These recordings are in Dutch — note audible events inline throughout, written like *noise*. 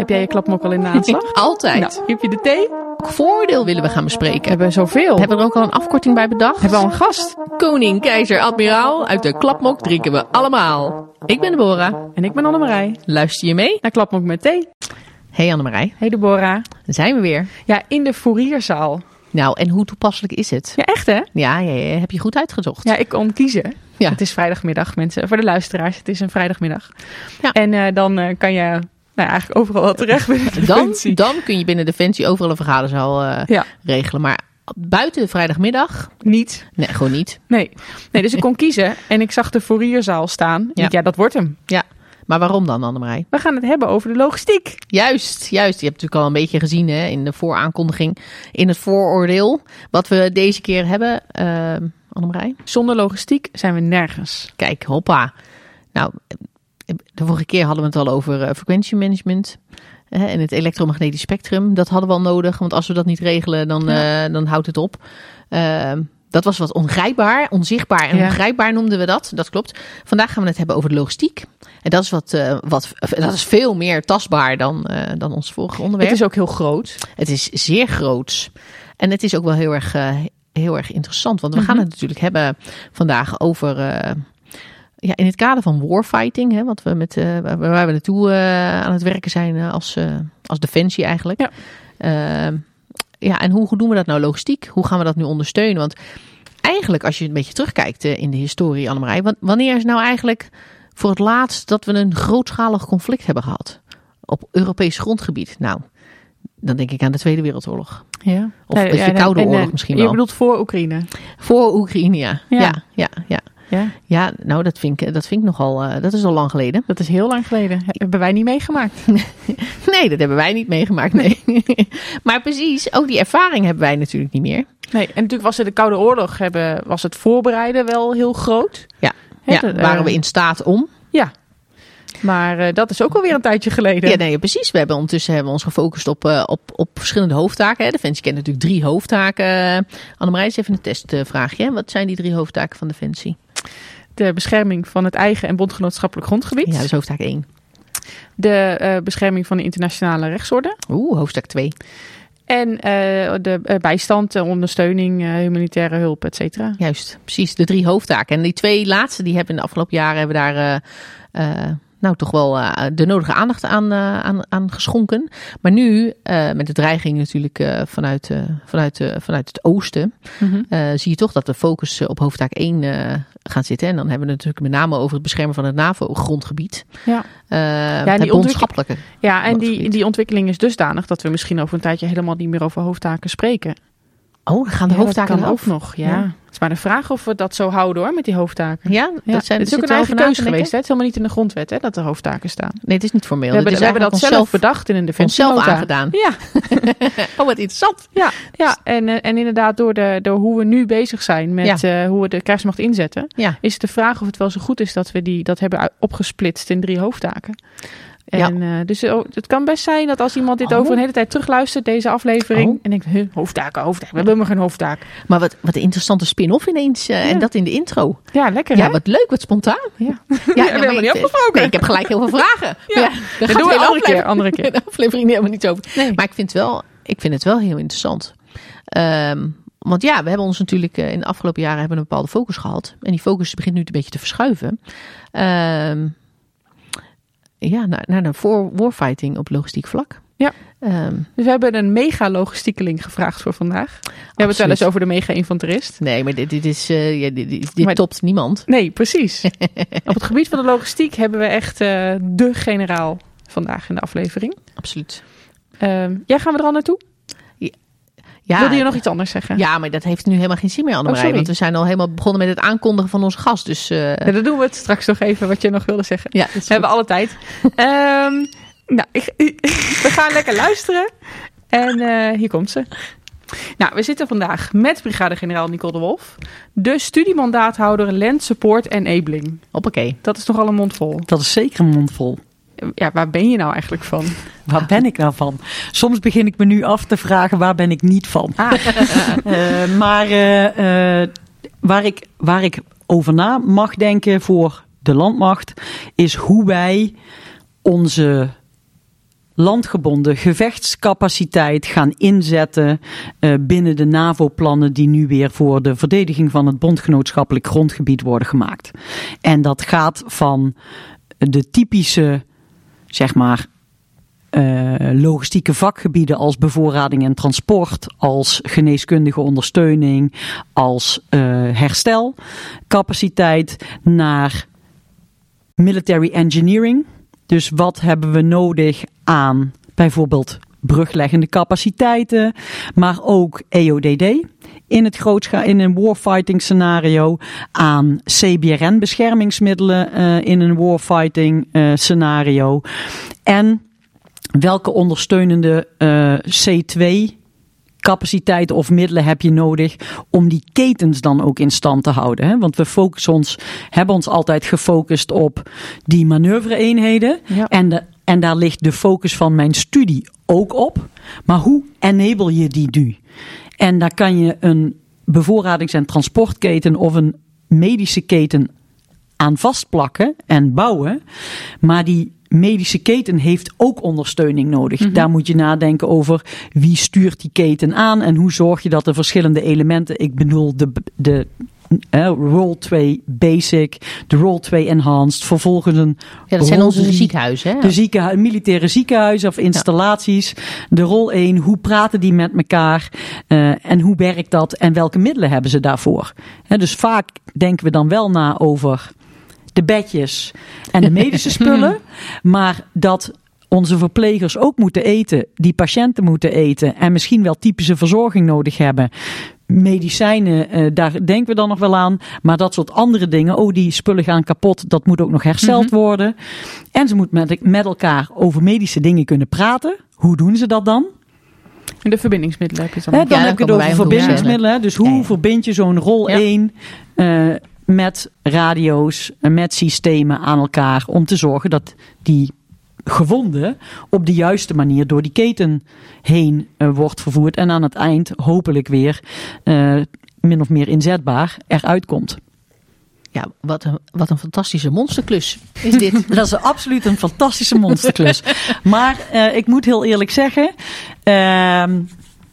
Heb jij je klapmok al in de aanslag? *laughs* Altijd. Nou, heb je de thee? Welk voordeel willen we gaan We bespreken? hebben zoveel. Hebben we er ook al een afkorting bij bedacht? Hebben we al een gast? Koning, keizer, admiraal, uit de klapmok drinken we allemaal. Ik ben Deborah. En ik ben Annemarij. Luister je mee? Naar klapmok met thee. Hey Annemarij, Hey Deborah. daar zijn we weer. Ja, in de fourierzaal. Nou, en hoe toepasselijk is het? Ja, echt hè? Ja, ja, ja, heb je goed uitgezocht. Ja, ik kon kiezen. Ja. Het is vrijdagmiddag, mensen. Voor de luisteraars, het is een vrijdagmiddag. Ja. En eh, dan eh, kan je nou, eigenlijk overal wel terecht binnen de Dan, Defensie. dan kun je binnen Defensie overal een vergaderzaal eh, Ja, regelen. Maar buiten vrijdagmiddag, niet. nee, gewoon niet. Nee. nee, dus ik kon kiezen en ik zag de fourierzaal staan. Ja. Ja, dat wordt hem. Ja, maar waarom dan, Annemarij? We gaan het hebben over de logistiek. Juist, juist. Je hebt natuurlijk al een beetje gezien hè, in de vooraankondiging, in het vooroordeel. Wat we deze keer hebben, uh, Annemarij. Zonder logistiek zijn we nergens. Kijk, hoppa. Nou, de vorige keer hadden we het al over uh, frequentiemanagement. En het elektromagnetisch spectrum. Dat hadden we al nodig, want als we dat niet regelen, dan, Ja. uh, dan houdt het op. Uh, dat was wat ongrijpbaar, onzichtbaar en Ja. ongrijpbaar noemden we dat. Dat klopt. Vandaag gaan we het hebben over de logistiek. En dat is, wat, uh, wat, dat is veel meer tastbaar dan, dan ons vorige onderwerp. Het is ook heel groot. Het is zeer groots. En het is ook wel heel erg, heel erg interessant. Want we Mhm. gaan het natuurlijk hebben vandaag over. Ja, in het kader van warfighting, hè, wat we met, uh, waar, we naartoe uh, aan het werken zijn uh, als, als defensie eigenlijk. Ja. Uh, ja, en hoe doen we dat nou logistiek? Hoe gaan we dat nu ondersteunen? Want eigenlijk, als je een beetje terugkijkt in de historie, Annemarij, wanneer is nou eigenlijk voor het laatst dat we een grootschalig conflict hebben gehad op Europees grondgebied? Nou, dan denk ik aan de Tweede Wereldoorlog. Ja. Of ja, de Koude en, Oorlog en, misschien wel. Je bedoelt voor Oekraïne? Voor Oekraïne, ja. Ja. Ja, ja, ja. Ja. nou, dat vind ik, dat vind ik nogal, uh, dat is al lang geleden. Dat is heel lang geleden. Hebben wij niet meegemaakt. *laughs* nee, dat hebben wij niet meegemaakt, nee. *laughs* maar precies, ook die ervaring hebben wij natuurlijk niet meer. Nee, en natuurlijk was er de Koude Oorlog, hebben, was het voorbereiden wel heel groot. Ja, He, ja de, waren we in staat om. Ja, maar uh, dat is ook alweer een tijdje geleden. Ja, nee, precies. We hebben ondertussen hebben we ons gefocust op, uh, op, op verschillende hoofdtaken. Hè. Defensie kent natuurlijk drie hoofdtaken. Annemarie, is even een testvraagje. Wat zijn die drie hoofdtaken van Defensie? De bescherming van het eigen en bondgenootschappelijk grondgebied. Ja, dat is hoofdtaak 1. De uh, bescherming van de internationale rechtsorde. Oeh, hoofdstuk 2. En uh, de uh, bijstand, ondersteuning, humanitaire hulp, et cetera. Juist, precies. De drie hoofdtaken. En die twee laatste, die hebben in de afgelopen jaren hebben daar nou toch wel uh, de nodige aandacht aan, uh, aan, aan geschonken. Maar nu, uh, met de dreiging natuurlijk vanuit, vanuit, vanuit het oosten, mm -hmm. zie je toch dat de focus op hoofdtaak 1 gaat zitten. En dan hebben we het natuurlijk met name over het beschermen van het NAVO-grondgebied. Ja. ja, en die bondschappelijke. Ja, en die, die ontwikkeling is dusdanig dat we misschien over een tijdje helemaal niet meer over hoofdtaken spreken. Oh, dan gaan de ja, hoofdtaken ook nog. Ja. ja. Het maar de vraag of we dat zo houden hoor, met die hoofdtaken. Ja, dat ja. zijn het is ook een eigen keuze geweest. Hè? Het is helemaal niet in de grondwet hè, dat er hoofdtaken staan. Nee, het is niet formeel. We hebben, we hebben dat zelf bedacht in een defensie. zelf aangedaan. Ja. *laughs* oh, wat interessant. Ja, ja. En, en inderdaad door, de, door hoe we nu bezig zijn met ja. uh, hoe we de krijgsmacht inzetten, ja. is de vraag of het wel zo goed is dat we die, dat hebben opgesplitst in drie hoofdtaken. En, ja. uh, dus oh, het kan best zijn dat als iemand dit oh. over een hele tijd terugluistert, deze aflevering, oh. en denkt, huh, hoofdtaken, hoofdtaken, we hebben maar geen hoofdtaak. Maar wat, wat een interessante spin-off ineens, uh, ja. en dat in de intro. Ja, lekker Ja, hè? wat leuk, wat spontaan. Ja, ja, *laughs* helemaal niet afgesproken. Nee, ik heb gelijk heel veel vragen. *laughs* ja, ja dat doen we andere keer, andere *laughs* keer. De aflevering helemaal niet over. Nee. Maar ik vind, het wel, ik vind het wel heel interessant. Um, want ja, we hebben ons natuurlijk in de afgelopen jaren hebben een bepaalde focus gehad. En die focus begint nu een beetje te verschuiven. Um, ja, naar, naar de voor warfighting op logistiek vlak. Ja. Um, dus we hebben een mega logistiekeling gevraagd voor vandaag. We Absoluut. hebben het wel eens over de mega infanterist. Nee, maar dit, dit is uh, ja, dit, dit, dit maar, topt niemand. Nee, precies. *laughs* op het gebied van de logistiek hebben we echt uh, de generaal vandaag in de aflevering. Absoluut. Um, ja, gaan we er al naartoe? Ja, Wilde je nog iets anders zeggen? Ja, maar dat heeft nu helemaal geen zin meer, Annemarij. Oh, want we zijn al helemaal begonnen met het aankondigen van onze gast. Dus, uh... ja, dan doen we het straks nog even wat je nog wilde zeggen. Ja, we hebben alle tijd. um, nou, ik, *laughs* we gaan lekker luisteren. En uh, hier komt ze. Nou, we zitten vandaag met brigadegeneraal Nicole de Wolf. De studiemandaathouder Land Support Enabling. Hoppakee. Dat is nogal een mond vol. Dat is zeker een mond vol. Ja, waar ben je nou eigenlijk van? Waar ben ik nou van? Soms begin ik me nu af te vragen, waar ben ik niet van? Ah. uh, *laughs* maar uh, uh, waar, ik, waar ik over na mag denken voor de landmacht, is hoe wij onze landgebonden gevechtscapaciteit gaan inzetten binnen de NAVO-plannen die nu weer voor de verdediging van het bondgenootschappelijk grondgebied worden gemaakt. En dat gaat van de typische, zeg maar, uh, logistieke vakgebieden als bevoorrading en transport, als geneeskundige ondersteuning, als uh, herstelcapaciteit naar military engineering. Dus wat hebben we nodig aan bijvoorbeeld brugleggende capaciteiten, maar ook EODD in, het grootscha in een warfighting scenario, aan CBRN beschermingsmiddelen uh, in een warfighting uh, scenario en welke ondersteunende uh, C2 capaciteiten of middelen heb je nodig om die ketens dan ook in stand te houden. Hè? Want we focussen ons, hebben ons altijd gefocust op die manoeuvre-eenheden. Ja. En, de, en daar ligt de focus van mijn studie ook op. Maar hoe enable je die nu? En daar kan je een bevoorradings- en transportketen of een medische keten aan vastplakken en bouwen. Maar die medische keten heeft ook ondersteuning nodig. Mm-hmm. Daar moet je nadenken over wie stuurt die keten aan en hoe zorg je dat de verschillende elementen, ik bedoel de, de uh, Roll 2 Basic, de Roll 2 Enhanced, vervolgens een. Ja, dat zijn onze ziekenhuizen. Hè? De ziekenhuis, militaire ziekenhuizen of installaties. Ja. De Rol 1, hoe praten die met elkaar uh, en hoe werkt dat en welke middelen hebben ze daarvoor? He, dus vaak denken we dan wel na over de bedjes en de medische *laughs* spullen. maar dat onze verplegers ook moeten eten, die patiënten moeten eten en misschien wel typische verzorging nodig hebben. Medicijnen, uh, daar denken we dan nog wel aan. Maar dat soort andere dingen, oh die spullen gaan kapot, dat moet ook nog hersteld mm-hmm. worden. En ze moeten met, met elkaar over medische dingen kunnen praten. Hoe doen ze dat dan? En de verbindingsmiddelen heb je dan. He, dan ja, heb je het over verbindingsmiddelen. Dus hoe ja, verbind je zo'n rol 1 uh, met radio's, met systemen aan elkaar om te zorgen dat die gewonde op de juiste manier door die keten heen uh, wordt vervoerd en aan het eind hopelijk weer uh, min of meer inzetbaar eruit komt. Ja, wat een, wat een fantastische monsterklus is dit. *laughs* dat is absoluut een fantastische monsterklus. maar uh, ik moet heel eerlijk zeggen, ehm,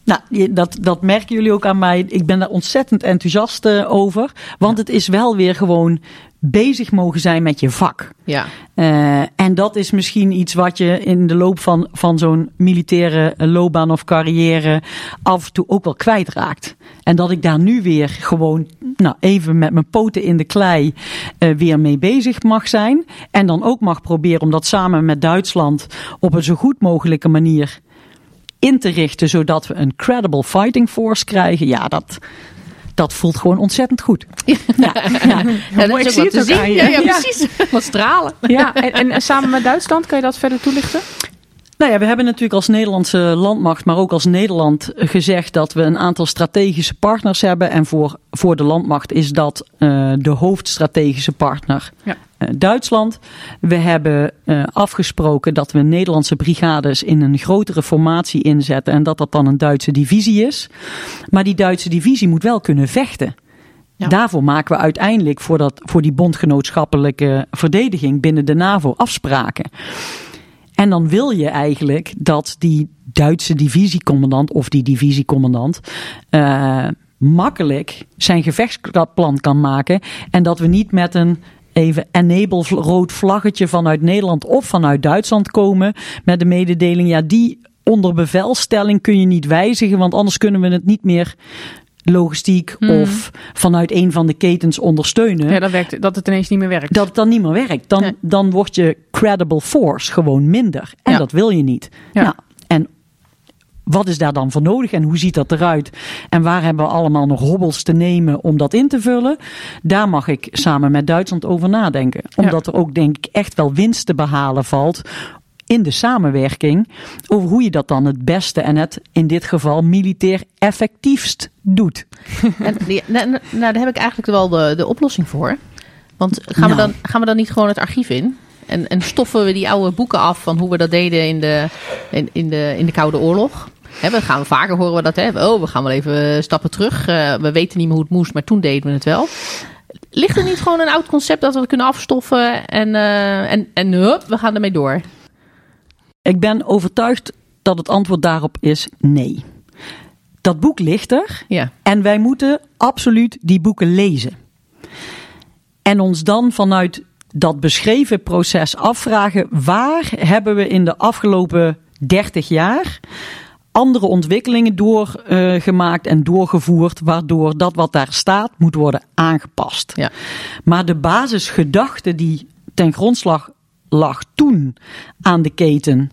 nou, dat, dat merken jullie ook aan mij. Ik ben daar ontzettend enthousiast over. Want het is wel weer gewoon bezig mogen zijn met je vak. Ja. Uh, en dat is misschien iets wat je in de loop van, van zo'n militaire loopbaan of carrière af en toe ook wel kwijtraakt. En dat ik daar nu weer gewoon nou, even met mijn poten in de klei uh, weer mee bezig mag zijn. En dan ook mag proberen om dat samen met Duitsland op een zo goed mogelijke manier in te richten, zodat we een credible fighting force krijgen. Ja, dat, dat voelt gewoon ontzettend goed. Ja, ja, ja. ja dat is ook te zien. Ja, ja, precies. Wat stralen. Ja, en, en samen met Duitsland, kan je dat verder toelichten? Nou ja, we hebben natuurlijk als Nederlandse landmacht, maar ook als Nederland gezegd dat we een aantal strategische partners hebben. En voor, voor de landmacht is dat uh, de hoofdstrategische partner ja. uh, Duitsland. We hebben uh, afgesproken dat we Nederlandse brigades in een grotere formatie inzetten en dat dat dan een Duitse divisie is. Maar die Duitse divisie moet wel kunnen vechten. Ja. Daarvoor maken we uiteindelijk voor, dat, voor die bondgenootschappelijke verdediging binnen de NAVO afspraken. En dan wil je eigenlijk dat die Duitse divisiecommandant of die divisiecommandant uh, makkelijk zijn gevechtsplan kan maken. En dat we niet met een even enable rood vlaggetje vanuit Nederland of vanuit Duitsland komen met de mededeling, ja, die onder bevelstelling kun je niet wijzigen, want anders kunnen we het niet meer logistiek hmm. of vanuit een van de ketens ondersteunen. Ja, dat, werkt, dat het ineens niet meer werkt. Dat het dan niet meer werkt. Dan, nee. dan wordt je credible force gewoon minder. En ja. dat wil je niet. Ja. Nou, en wat is daar dan voor nodig en hoe ziet dat eruit? En waar hebben we allemaal nog hobbels te nemen om dat in te vullen? Daar mag ik samen met Duitsland over nadenken. Omdat ja. er ook denk ik echt wel winst te behalen valt in de samenwerking over hoe je dat dan het beste en het in dit geval militair effectiefst doet. *laughs* En, nou, nou, daar heb ik eigenlijk wel de, de oplossing voor. Want gaan, nou. we dan, gaan we dan niet gewoon het archief in? En, en stoffen we die oude boeken af van hoe we dat deden in de, in, in de, in de Koude Oorlog? He, we gaan vaker horen we dat. Hè? Oh, we gaan wel even stappen terug. Uh, we weten niet meer hoe het moest, maar toen deden we het wel. Ligt er niet gewoon een oud concept dat we kunnen afstoffen en, uh, en, en hup, we gaan ermee door? Ik ben overtuigd dat het antwoord daarop is nee. Dat boek ligt er Ja. en wij moeten absoluut die boeken lezen. En ons dan vanuit dat beschreven proces afvragen: waar hebben we in de afgelopen 30 jaar andere ontwikkelingen doorgemaakt en doorgevoerd, waardoor dat wat daar staat moet worden aangepast. Ja. Maar de basisgedachte die ten grondslag lag toen aan de keten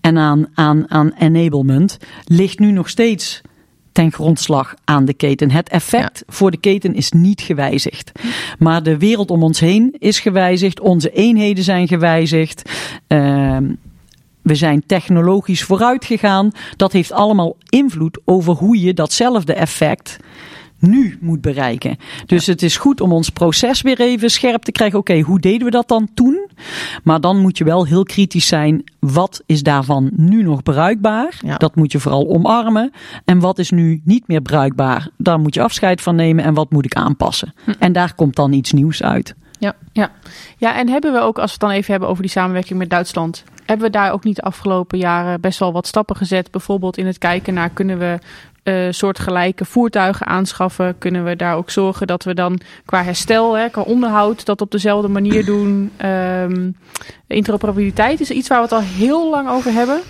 en aan, aan, aan enablement, ligt nu nog steeds ten grondslag aan de keten. Het effect voor de keten is niet gewijzigd. Maar de wereld om ons heen is gewijzigd. Onze eenheden zijn gewijzigd. Ehm, we zijn technologisch vooruit gegaan. Dat heeft allemaal invloed over hoe je datzelfde effect nu moet bereiken. Dus het is goed om ons proces weer even scherp te krijgen. Oké, hoe deden we dat dan toen? Maar dan moet je wel heel kritisch zijn. Wat is daarvan nu nog bruikbaar? Ja. Dat moet je vooral omarmen. En wat is nu niet meer bruikbaar? Daar moet je afscheid van nemen. En wat moet ik aanpassen? En daar komt dan iets nieuws uit. Ja, ja. ja, en hebben we ook, als we het dan even hebben over die samenwerking met Duitsland, hebben we daar ook niet de afgelopen jaren best wel wat stappen gezet? Bijvoorbeeld in het kijken naar kunnen we eh soortgelijke voertuigen aanschaffen? Kunnen we daar ook zorgen dat we dan qua herstel, hè, qua onderhoud, dat op dezelfde manier *clears throat* doen? Ehm, interoperabiliteit is iets waar we het al heel lang over hebben.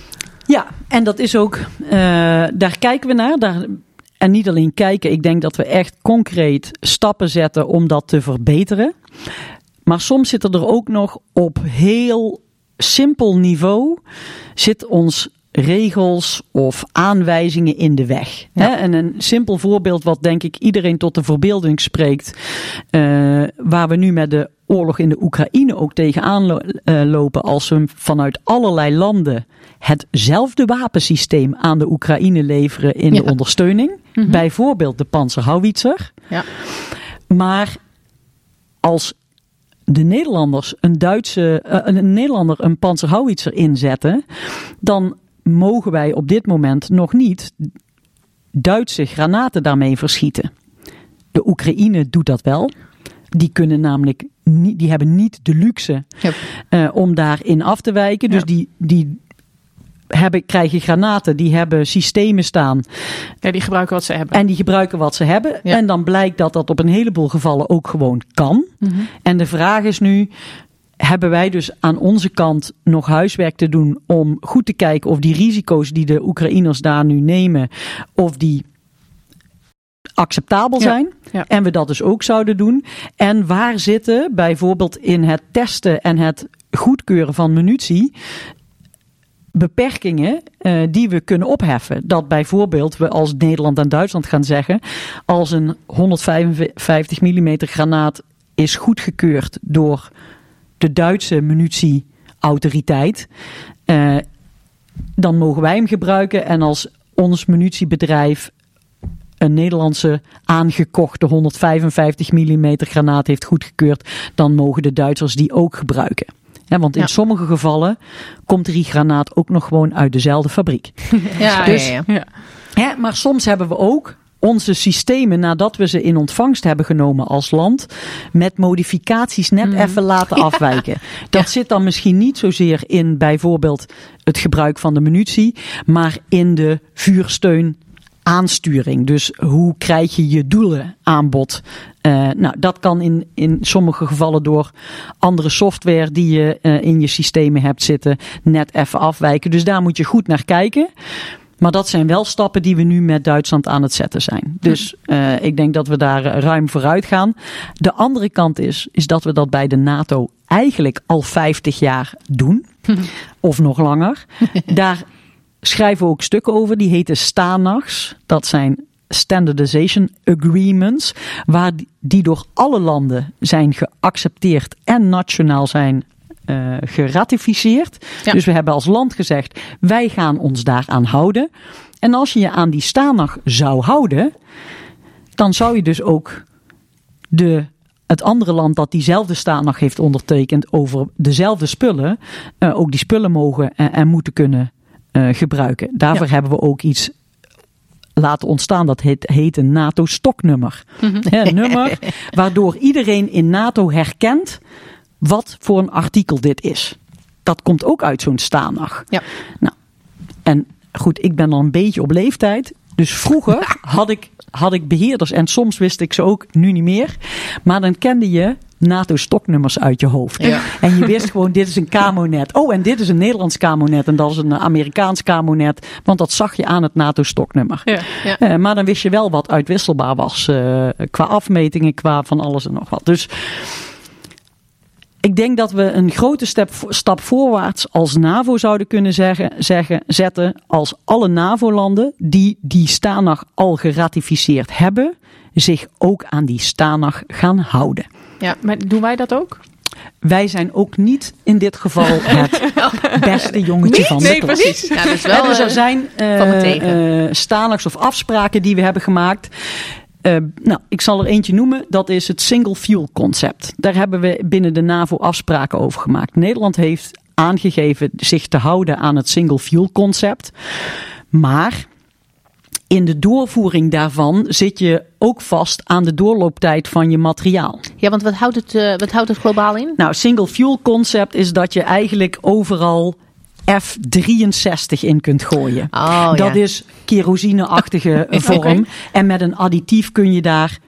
Ja, en dat is ook, eh, daar kijken we naar. Daar, en niet alleen kijken, ik denk dat we echt concreet stappen zetten om dat te verbeteren. Maar soms zit er ook nog op heel simpel niveau, zit ons regels of aanwijzingen in de weg. Ja. Hè? En een simpel voorbeeld wat denk ik iedereen tot de verbeelding spreekt, eh, waar we nu met de oorlog in de Oekraïne ook tegenaan lo- eh, lopen als we vanuit allerlei landen hetzelfde wapensysteem aan de Oekraïne leveren in Ja. de ondersteuning. Bijvoorbeeld de Panzerhaubitzer. Ja. Maar als de Nederlanders een Duitse, eh, een Nederlander een Panzerhaubitzer inzetten, dan mogen wij op dit moment nog niet Duitse granaten daarmee verschieten. De Oekraïne doet dat wel. Die kunnen namelijk niet, die hebben niet de luxe Yep. eh, om daarin af te wijken. Dus Ja. die, die hebben, krijgen granaten, die hebben systemen staan Ja, die gebruiken wat ze hebben. en die gebruiken wat ze hebben. Ja. En dan blijkt dat dat op een heleboel gevallen ook gewoon kan. Mhm. En de vraag is nu. Hebben wij dus aan onze kant nog huiswerk te doen om goed te kijken of die risico's die de Oekraïners daar nu nemen, of die acceptabel zijn? ja. En we dat dus ook zouden doen. En waar zitten bijvoorbeeld in het testen en het goedkeuren van munitie beperkingen eh, die we kunnen opheffen. Dat bijvoorbeeld we als Nederland en Duitsland gaan zeggen: als een 155 mm granaat is goedgekeurd door de Duitse munitieautoriteit, eh, dan mogen wij hem gebruiken. En als ons munitiebedrijf een Nederlandse aangekochte 155 mm granaat heeft goedgekeurd, dan mogen de Duitsers die ook gebruiken. Ja, want in Ja. sommige gevallen komt die granaat ook nog gewoon uit dezelfde fabriek. *laughs* Ja, Dus- ja, ja. Ja. Hè, maar soms hebben we ook onze systemen, nadat we ze in ontvangst hebben genomen als land, met modificaties net even laten *laughs* afwijken. Dat zit dan misschien niet zozeer in bijvoorbeeld het gebruik van de munitie, maar in de vuursteun aansturing. Dus hoe krijg je je doelen aanbod? Eh, nou, dat kan in, in sommige gevallen door andere software die je eh, in je systemen hebt zitten net even afwijken. Dus daar moet je goed naar kijken. Maar dat zijn wel stappen die we nu met Duitsland aan het zetten zijn. Dus eh, ik denk dat we daar eh, ruim vooruit gaan. De andere kant is, is dat we dat bij de NATO eigenlijk al 50 jaar doen. of nog langer. *laughs* Daar schrijven we ook stukken over. Die heten STANAGs. Dat zijn Standardization Agreements. Waar die- die door alle landen zijn geaccepteerd en nationaal zijn eh, geratificeerd. Ja. Dus we hebben als land gezegd, wij gaan ons daaraan houden. En als je je aan die STANAG zou houden, dan zou je dus ook de, het andere land dat diezelfde STANAG heeft ondertekend over dezelfde spullen, eh, ook die spullen mogen en, en moeten kunnen eh, gebruiken. Daarvoor hebben we ook iets laten ontstaan. Dat heet, heet een NATO-stoknummer. Hè, Een nummer waardoor iedereen in NATO herkent wat voor een artikel dit is. dat komt ook uit zo'n Stanag. Ja. Nou, en goed, ik ben al een beetje op leeftijd. Dus vroeger *laughs* had ik, had ik beheerders en soms wist ik ze ook, nu niet meer. Maar dan kende je NATO-stoknummers uit je hoofd. Ja. En je wist gewoon, dit is een camonet. Oh, en dit is een Nederlands camonet en dat is een Amerikaans camonet. Want dat zag je aan het NATO-stoknummer. Ja. Ja. Eh, maar dan wist je wel wat uitwisselbaar was eh, qua afmetingen, qua van alles en nog wat. Dus ik denk dat we een grote stap, stap voorwaarts als NAVO zouden kunnen zeggen, zeggen, zetten als alle NAVO-landen die die Stanag al geratificeerd hebben, zich ook aan die Stanag gaan houden. Ja. Maar doen wij dat ook? Wij zijn ook niet in dit geval *laughs* het beste jongetje van de Nee, klas. precies. Ja, dus Hè, wel, dus er eh, zijn stanags of afspraken die we hebben gemaakt. Eh, nou, ik zal er eentje noemen. Dat is het single fuel concept. Daar hebben we binnen de NAVO afspraken over gemaakt. Nederland heeft aangegeven zich te houden aan het single fuel concept. Maar in de doorvoering daarvan zit je ook vast aan de doorlooptijd van je materiaal. ja, want wat houdt, het, eh, wat houdt het globaal in? Nou, single fuel concept is dat je eigenlijk overal F63 in kunt gooien. Oh, dat ja. is kerosineachtige *laughs* vorm. Oké. En met een additief kun je daar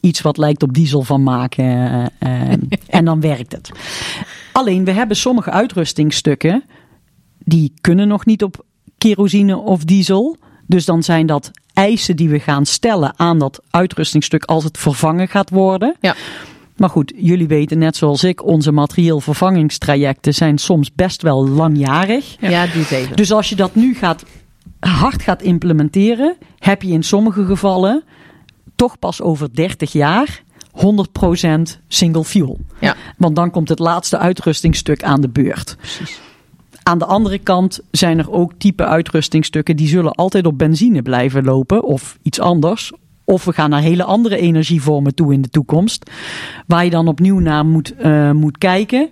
iets wat lijkt op diesel van maken. eh, eh, *laughs* en dan werkt het. Alleen, we hebben sommige uitrustingstukken die kunnen nog niet op kerosine of diesel. Dus dan zijn dat eisen die we gaan stellen aan dat uitrustingstuk als het vervangen gaat worden. Ja. Maar goed, jullie weten net zoals ik, onze materieel vervangingstrajecten zijn soms best wel langjarig. Ja, die even. Dus als je dat nu gaat, hard gaat implementeren, heb je in sommige gevallen toch pas over 30 jaar 100% single fuel. Ja. Want dan komt het laatste uitrustingstuk aan de beurt. Precies. Aan de andere kant zijn er ook type uitrustingstukken die zullen altijd op benzine blijven lopen of iets anders. Of we gaan naar hele andere energievormen toe in de toekomst. Waar je dan opnieuw naar moet, eh, moet kijken.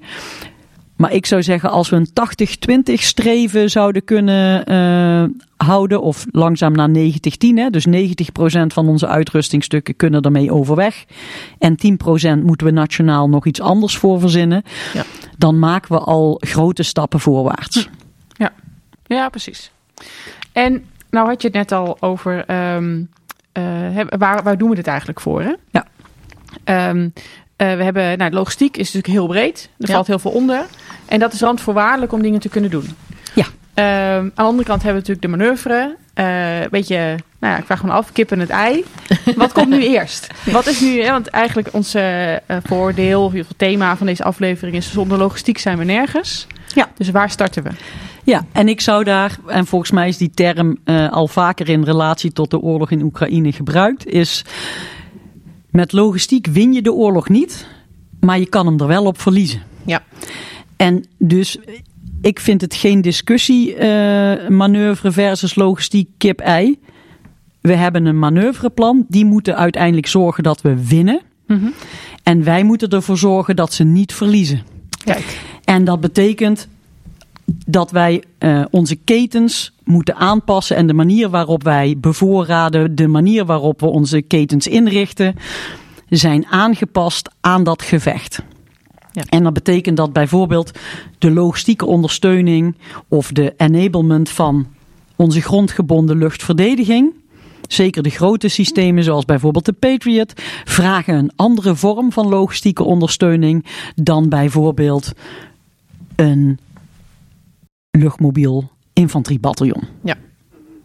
Maar ik zou zeggen, als we een 80-20 streven zouden kunnen eh, houden, of langzaam naar 90-10, hè, dus 90% van onze uitrustingstukken kunnen ermee overweg. En 10% moeten we nationaal nog iets anders voor verzinnen. Ja. Dan maken we al grote stappen voorwaarts. Ja, precies. En nou had je het net al over ehm, eh, waar, waar doen we dit eigenlijk voor? Hè? Ja. Ehm, eh, we hebben, nou, logistiek is natuurlijk heel breed. Er Ja. valt heel veel onder. En dat is randvoorwaardelijk om dingen te kunnen doen. Ja. Ehm, aan de andere kant hebben we natuurlijk de manoeuvre. Eh weet je, nou ja, ik vraag me af, kip en het ei. *laughs* Wat komt nu eerst? Wat is nu, hè, want eigenlijk ons eh, eh, voordeel, of geval thema van deze aflevering is zonder logistiek zijn we nergens. Ja. Dus waar starten we? Ja, en ik zou daar, en volgens mij is die term eh, al vaker in relatie tot de oorlog in Oekraïne gebruikt, is met logistiek win je de oorlog niet, maar je kan hem er wel op verliezen. Ja. En dus ik vind het geen discussie eh, manoeuvre versus logistiek kip-ei. We hebben een manoeuvreplan, die moeten uiteindelijk zorgen dat we winnen. En wij moeten ervoor zorgen dat ze niet verliezen. Kijk. En dat betekent dat wij eh, onze ketens moeten aanpassen en de manier waarop wij bevoorraden, de manier waarop we onze ketens inrichten, zijn aangepast aan dat gevecht. Ja. En dat betekent dat bijvoorbeeld de logistieke ondersteuning of de enablement van onze grondgebonden luchtverdediging, zeker de grote systemen zoals bijvoorbeeld de Patriot, vragen een andere vorm van logistieke ondersteuning dan bijvoorbeeld een luchtmobiel infanteriebataljon. Ja.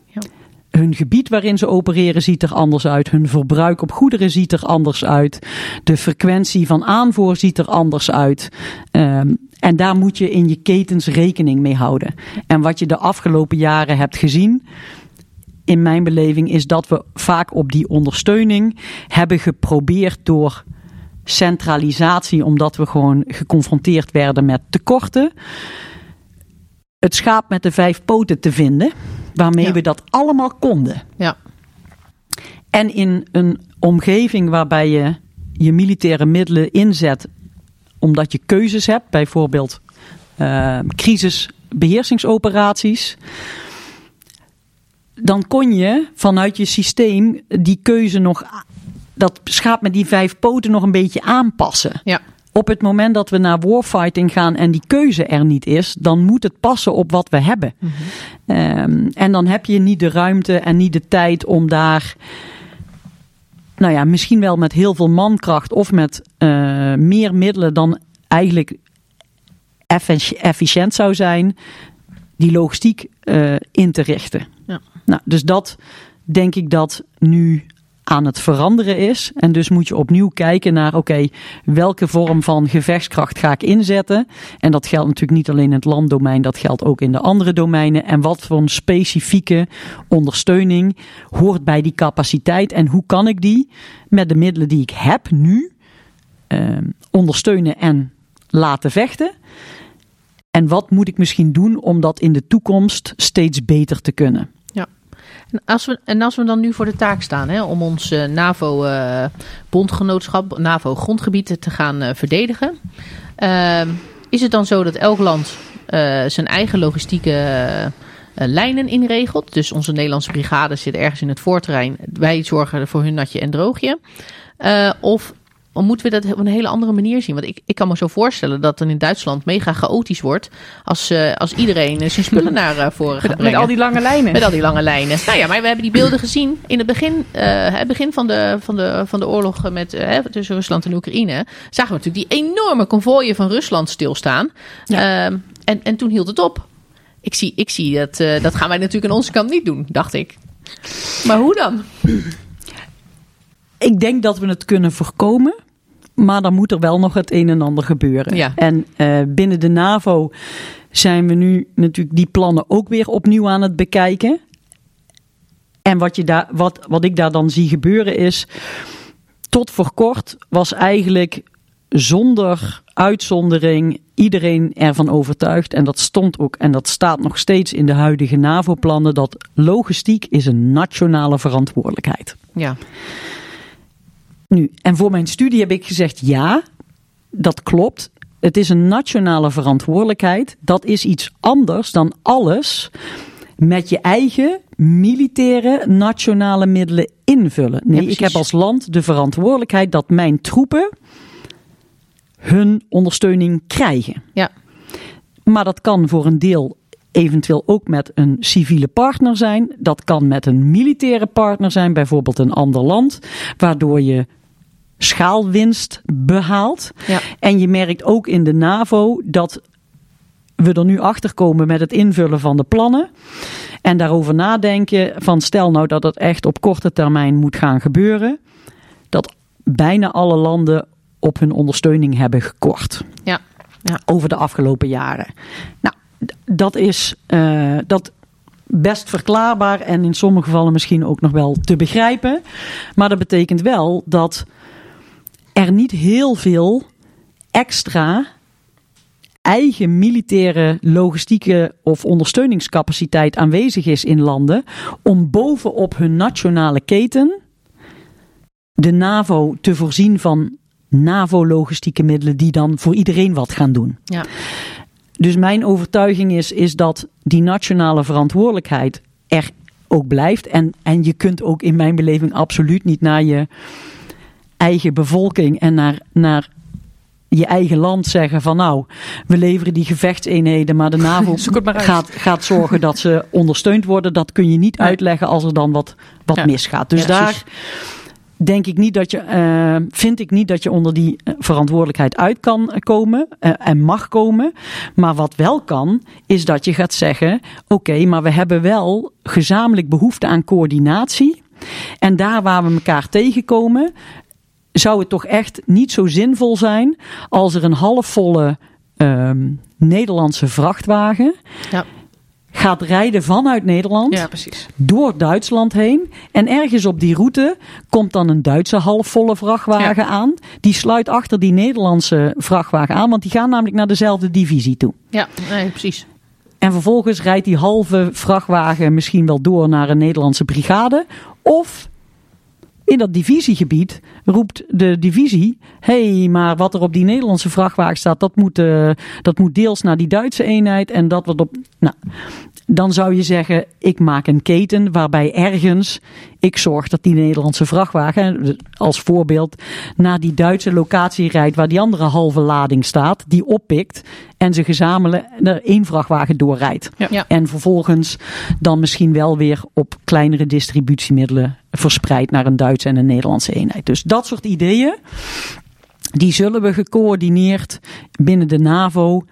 Ja. Hun gebied waarin ze opereren ziet er anders uit. Hun verbruik op goederen ziet er anders uit. De frequentie van aanvoer ziet er anders uit. Ehm, en daar moet je in je ketens rekening mee houden. En wat je de afgelopen jaren hebt gezien, in mijn beleving, is dat we vaak op die ondersteuning hebben geprobeerd door centralisatie, omdat we gewoon geconfronteerd werden met tekorten, het schaap met de vijf poten te vinden, waarmee Ja. we dat allemaal konden. Ja. En in een omgeving waarbij je je militaire middelen inzet omdat je keuzes hebt, bijvoorbeeld eh, crisisbeheersingsoperaties, dan kon je vanuit je systeem die keuze nog, dat schaap met die vijf poten nog een beetje aanpassen. Ja. Op het moment dat we naar warfighting gaan en die keuze er niet is, dan moet het passen op wat we hebben. Ehm, en dan heb je niet de ruimte en niet de tijd om daar, nou ja, misschien wel met heel veel mankracht of met eh, meer middelen dan eigenlijk effici- efficiënt zou zijn, die logistiek eh, in te richten. Ja. Nou, dus dat denk ik dat nu aan het veranderen is. En dus moet je opnieuw kijken naar, oké, welke vorm van gevechtskracht ga ik inzetten? En dat geldt natuurlijk niet alleen in het landdomein, dat geldt ook in de andere domeinen. En wat voor een specifieke ondersteuning hoort bij die capaciteit? En hoe kan ik die met de middelen die ik heb nu eh, ondersteunen en laten vechten? En wat moet ik misschien doen om dat in de toekomst steeds beter te kunnen? En als, we, en als we dan nu voor de taak staan hè, om ons eh, NAVO-bondgenootschap, NAVO-grondgebied te gaan eh, verdedigen, ehm, is het dan zo dat elk land eh, zijn eigen logistieke eh, lijnen inregelt? Dus onze Nederlandse brigade zit ergens in het voorterrein, wij zorgen voor hun natje en droogje. Eh, of moeten we dat op een hele andere manier zien? Want ik, ik kan me zo voorstellen dat het in Duitsland mega chaotisch wordt als, eh, als iedereen eh, zijn spullen naar eh, voren gaat Met, brengen. met al die lange lijnen. Met al die lange lijnen. Nou ja, maar we hebben die beelden gezien in het begin, eh, het begin van, de, van, de, van de oorlog met, tussen Rusland en Oekraïne. Zagen we natuurlijk die enorme konvooien van Rusland stilstaan. Ehm, en, en toen hield het op. Ik zie, ik zie dat, eh, dat gaan wij natuurlijk aan onze kant niet doen, dacht ik. Maar hoe dan? Ik denk dat we het kunnen voorkomen. Maar dan moet er wel nog het een en ander gebeuren. Ja. En eh, binnen de NAVO zijn we nu natuurlijk die plannen ook weer opnieuw aan het bekijken. En wat, je daar, wat, wat ik daar dan zie gebeuren is. Tot voor kort was eigenlijk zonder uitzondering iedereen ervan overtuigd. En dat stond ook en dat staat nog steeds in de huidige NAVO-plannen. Dat logistiek is een nationale verantwoordelijkheid. Ja, Nu, en voor mijn studie heb ik gezegd ja, dat klopt. Het is een nationale verantwoordelijkheid. Dat is iets anders dan alles met je eigen militaire nationale middelen invullen. Nee, ik heb als land de verantwoordelijkheid dat mijn troepen hun ondersteuning krijgen. ja, Maar dat kan voor een deel eventueel ook met een civiele partner zijn. Dat kan met een militaire partner zijn, bijvoorbeeld een ander land, waardoor je schaalwinst behaalt. ja. En je merkt ook in de NAVO dat we er nu achter komen met het invullen van de plannen. En daarover nadenken van stel nou dat het echt op korte termijn moet gaan gebeuren. Dat bijna alle landen op hun ondersteuning hebben gekort ja. ja. over de afgelopen jaren. Nou, dat is eh, dat best verklaarbaar en in sommige gevallen misschien ook nog wel te begrijpen. Maar dat betekent wel dat er niet heel veel extra eigen militaire logistieke of ondersteuningscapaciteit aanwezig is in landen om bovenop hun nationale keten de NAVO te voorzien van NAVO-logistieke middelen die dan voor iedereen wat gaan doen. ja. Dus mijn overtuiging is, is dat die nationale verantwoordelijkheid er ook blijft. En, en je kunt ook in mijn beleving absoluut niet naar je eigen bevolking en naar, naar je eigen land zeggen van nou, we leveren die gevechtseenheden, maar de *laughs* NAVO maar gaat, gaat zorgen dat ze ondersteund worden. Dat kun je niet uitleggen als er dan wat, wat Ja. misgaat. Dus Ja, daar precies. Denk ik niet dat je, eh, vind ik niet dat je onder die eh, verantwoordelijkheid uit kan komen eh, en mag komen. Maar wat wel kan, is dat je gaat zeggen: oké, maar we hebben wel gezamenlijk behoefte aan coördinatie. En daar waar we elkaar tegenkomen, zou het toch echt niet zo zinvol zijn als er een halfvolle ehm, Nederlandse vrachtwagen Ja. Gaat rijden vanuit Nederland Ja, precies. door Duitsland heen. En ergens op die route komt dan een Duitse halfvolle vrachtwagen aan. Die sluit achter die Nederlandse vrachtwagen aan, want die gaan namelijk naar dezelfde divisie toe. ja nee, precies. En vervolgens rijdt die halve vrachtwagen misschien wel door naar een Nederlandse brigade. Of in dat divisiegebied roept de divisie: hé, hey, maar wat er op die Nederlandse vrachtwagen staat, dat moet, eh, dat moet deels naar die Duitse eenheid. En dat wat op. Nou, dan zou je zeggen, ik maak een keten waarbij ergens ik zorg dat die Nederlandse vrachtwagen, als voorbeeld, naar die Duitse locatie rijdt waar die andere halve lading staat, die oppikt en ze gezamenlijk er één vrachtwagen doorrijdt. Ja. Ja. En vervolgens dan misschien wel weer op kleinere distributiemiddelen verspreidt naar een Duitse en een Nederlandse eenheid. Dus dat soort ideeën, die zullen we gecoördineerd binnen de NAVO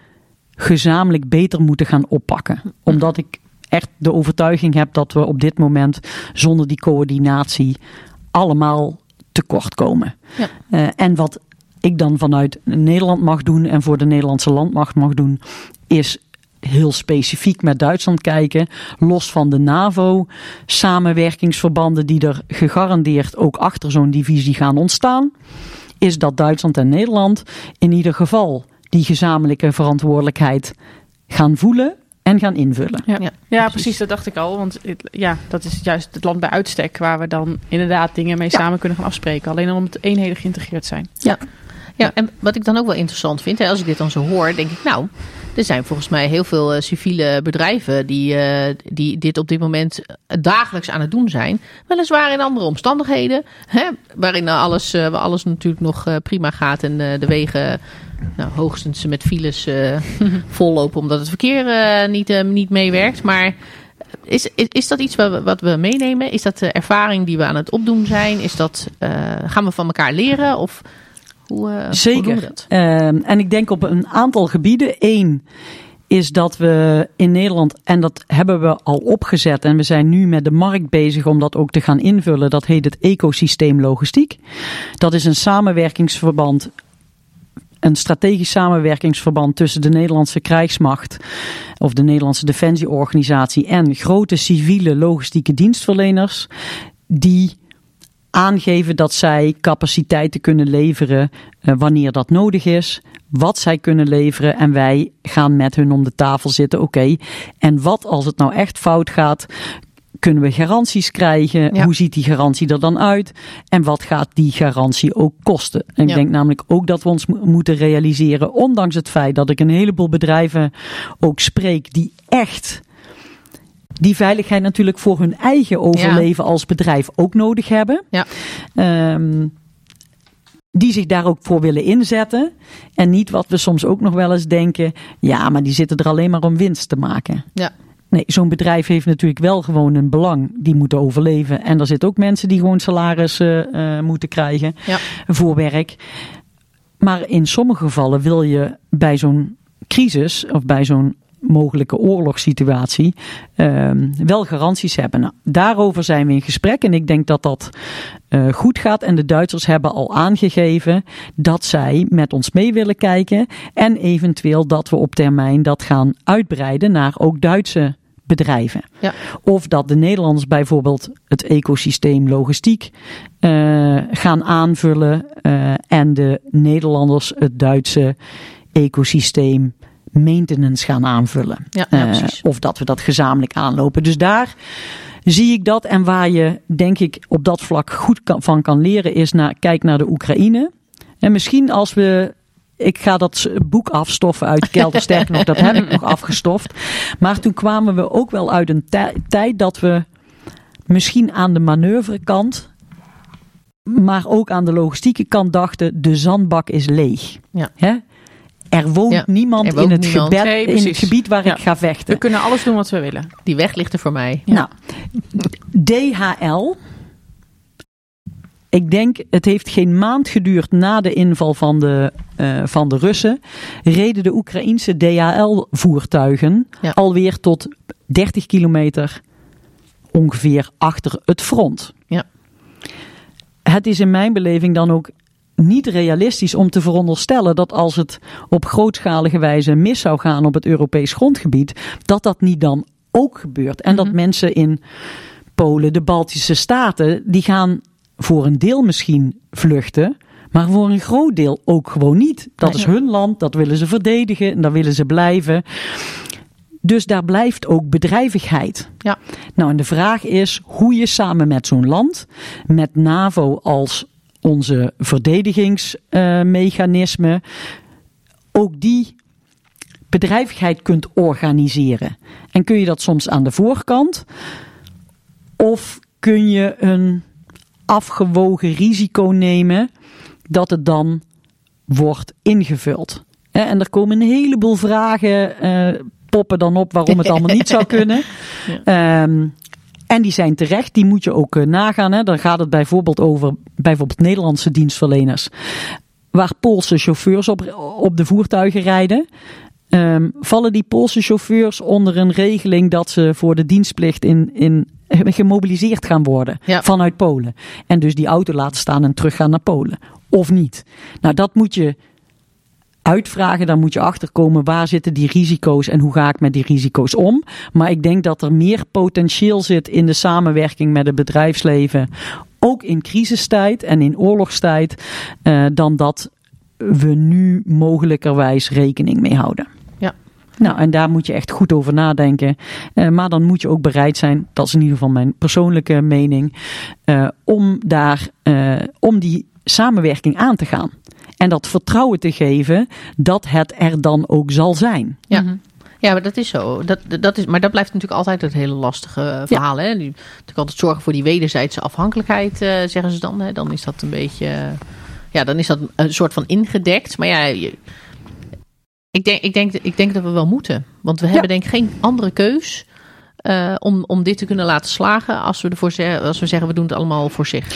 gezamenlijk beter moeten gaan oppakken. Omdat ik echt de overtuiging heb dat we op dit moment zonder die coördinatie allemaal tekort komen. Ja. Eh, en wat ik dan vanuit Nederland mag doen en voor de Nederlandse landmacht mag doen, is heel specifiek met Duitsland kijken, los van de NAVO-samenwerkingsverbanden die er gegarandeerd ook achter zo'n divisie gaan ontstaan, is dat Duitsland en Nederland in ieder geval die gezamenlijke verantwoordelijkheid gaan voelen en gaan invullen. Ja. Ja, Ja, precies. Dat dacht ik al. Want het- ja, dat is juist het land bij uitstek waar we dan inderdaad dingen mee samen kunnen gaan afspreken. Alleen al omdat eenheden geïntegreerd zijn. Ja, en wat ik dan ook wel interessant vind, hè, als ik dit dan zo hoor, denk ik, nou, er zijn volgens mij heel veel eh, civiele bedrijven die, eh, die dit op dit moment eh, dagelijks aan het doen zijn. Weliswaar in andere omstandigheden, hè, waarin alles, eh, waar alles natuurlijk nog eh, prima gaat en eh, de wegen nou, hoogstens met files eh *laughs* vollopen omdat het verkeer eh, niet, eh, niet meewerkt. Maar is, is, is dat iets wat we, wat we meenemen? Is dat de ervaring die we aan het opdoen zijn? Is dat, gaan we van elkaar leren? Of hoe, hoe doen we Zeker. dat? Ehm, en ik denk op een aantal gebieden. Eén is dat we in Nederland, en dat hebben we al opgezet, en we zijn nu met de markt bezig om dat ook te gaan invullen. Dat heet het ecosysteem logistiek. Dat is een samenwerkingsverband. Een strategisch samenwerkingsverband tussen de Nederlandse krijgsmacht of de Nederlandse defensieorganisatie en grote civiele logistieke dienstverleners die aangeven dat zij capaciteiten kunnen leveren eh, wanneer dat nodig is, wat zij kunnen leveren en wij gaan met hun om de tafel zitten. Oké, en wat als het nou echt fout gaat? Kunnen we garanties krijgen? Ja. Hoe ziet die garantie er dan uit? En wat gaat die garantie ook kosten? En ik Ja. denk namelijk ook dat we ons mo- moeten realiseren, ondanks het feit dat ik een heleboel bedrijven ook spreek die echt die veiligheid natuurlijk voor hun eigen overleven als bedrijf ook nodig hebben. Ja. Ehm, die zich daar ook voor willen inzetten. En niet wat we soms ook nog wel eens denken. Ja, maar die zitten er alleen maar om winst te maken. Ja. Nee, zo'n bedrijf heeft natuurlijk wel gewoon een belang. Die moeten overleven. En er zitten ook mensen die gewoon salaris eh, eh, moeten krijgen Ja. voor werk. Maar in sommige gevallen wil je bij zo'n crisis of bij zo'n mogelijke oorlogssituatie ehm, wel garanties hebben. Nou, daarover zijn we in gesprek en ik denk dat dat eh, goed gaat. En de Duitsers hebben al aangegeven dat zij met ons mee willen kijken en eventueel dat we op termijn dat gaan uitbreiden naar ook Duitse bedrijven. Ja. Of dat de Nederlanders bijvoorbeeld het ecosysteem logistiek eh, gaan aanvullen eh, en de Nederlanders het Duitse ecosysteem maintenance gaan aanvullen. Ja, ja, Eh, of dat we dat gezamenlijk aanlopen. Dus daar zie ik dat. En waar je, denk ik, op dat vlak goed kan, van kan leren, is naar, kijk naar de Oekraïne. En misschien als we. Ik ga dat boek afstoffen uit de kelder. *laughs* Sterker nog, dat heb ik nog afgestoft. Maar toen kwamen we ook wel uit een tij- tijd dat we misschien aan de manoeuvrekant. Maar ook aan de logistieke kant dachten: de zandbak is leeg. Ja. Hè? Er woont Ja, niemand, er woont in, het niemand. gebed- Nee, in het gebied waar Ja. ik ga vechten. We kunnen alles doen wat we willen. Die weg ligt er voor mij. Nou, DHL. Ik denk, het heeft geen maand geduurd na de inval van de, eh, van de Russen. Reden de Oekraïense DHL-voertuigen Ja. alweer tot 30 kilometer ongeveer achter het front. Ja. Het is in mijn beleving dan ook niet realistisch om te veronderstellen dat als het op grootschalige wijze mis zou gaan op het Europees grondgebied, dat dat niet dan ook gebeurt. En dat mensen in Polen, de Baltische Staten, die gaan voor een deel misschien vluchten. Maar voor een groot deel ook gewoon niet. Dat is hun land, dat willen ze verdedigen en daar willen ze blijven. Dus daar blijft ook bedrijvigheid. Ja. Nou, en de vraag is hoe je samen met zo'n land, met NAVO als onze verdedigingsmechanisme, ook die bedrijvigheid kunt organiseren. En kun je dat soms aan de voorkant? Of kun je een afgewogen risico nemen dat het dan wordt ingevuld? En er komen een heleboel vragen eh, poppen dan op waarom het allemaal niet zou kunnen. *laughs* Ehm, en die zijn terecht, die moet je ook eh, nagaan. Hè. Dan gaat het bijvoorbeeld over bijvoorbeeld Nederlandse dienstverleners. Waar Poolse chauffeurs op, op de voertuigen rijden. Ehm, vallen die Poolse chauffeurs onder een regeling dat ze voor de dienstplicht in, in, gemobiliseerd gaan worden Ja. vanuit Polen. En dus die auto laten staan en teruggaan naar Polen. Of niet? Nou, dat moet je uitvragen. Dan moet je achterkomen waar zitten die risico's en hoe ga ik met die risico's om. Maar ik denk dat er meer potentieel zit in de samenwerking met het bedrijfsleven. Ook in crisistijd en in oorlogstijd. eh, dan dat we nu mogelijkerwijs rekening mee houden. Ja. Nou, en daar moet je echt goed over nadenken. Eh, maar dan moet je ook bereid zijn, dat is in ieder geval mijn persoonlijke mening, eh, om daar, eh, om die samenwerking aan te gaan. En dat vertrouwen te geven dat het er dan ook zal zijn. Ja. Mhm. Ja, maar dat is zo. Dat, dat is, maar dat blijft natuurlijk altijd het hele lastige verhaal. Hè? Nu, natuurlijk altijd zorgen voor die wederzijdse afhankelijkheid, eh, zeggen ze dan. Hè? Dan is dat een beetje. ja, dan is dat een soort van ingedekt. Maar ja, je- ik, denk, ik, denk, ik denk dat we wel moeten. Want we hebben denk ik geen andere keus. eh, om, om dit te kunnen laten slagen als we, ervoor zeggen, als we zeggen we doen het allemaal voor zich.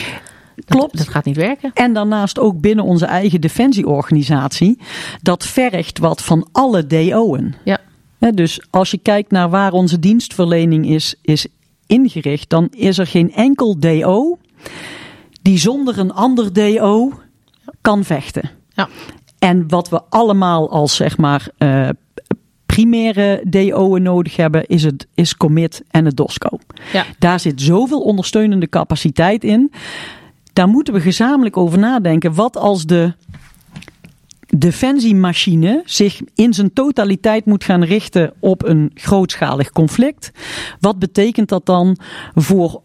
Dat, Klopt. Dat gaat niet werken. En daarnaast ook binnen onze eigen defensieorganisatie. Dat vergt wat van alle DO'en. Ja. Dus als je kijkt naar waar onze dienstverlening is, is ingericht, dan is er geen enkel DO die zonder een ander DO kan vechten. Ja. En wat we allemaal als zeg maar eh, primaire DO'en nodig hebben, is het is commit en het DOSCO. Ja. Daar zit zoveel ondersteunende capaciteit in. Daar moeten we gezamenlijk over nadenken. Wat als de defensiemachine zich in zijn totaliteit moet gaan richten op een grootschalig conflict? Wat betekent dat dan voor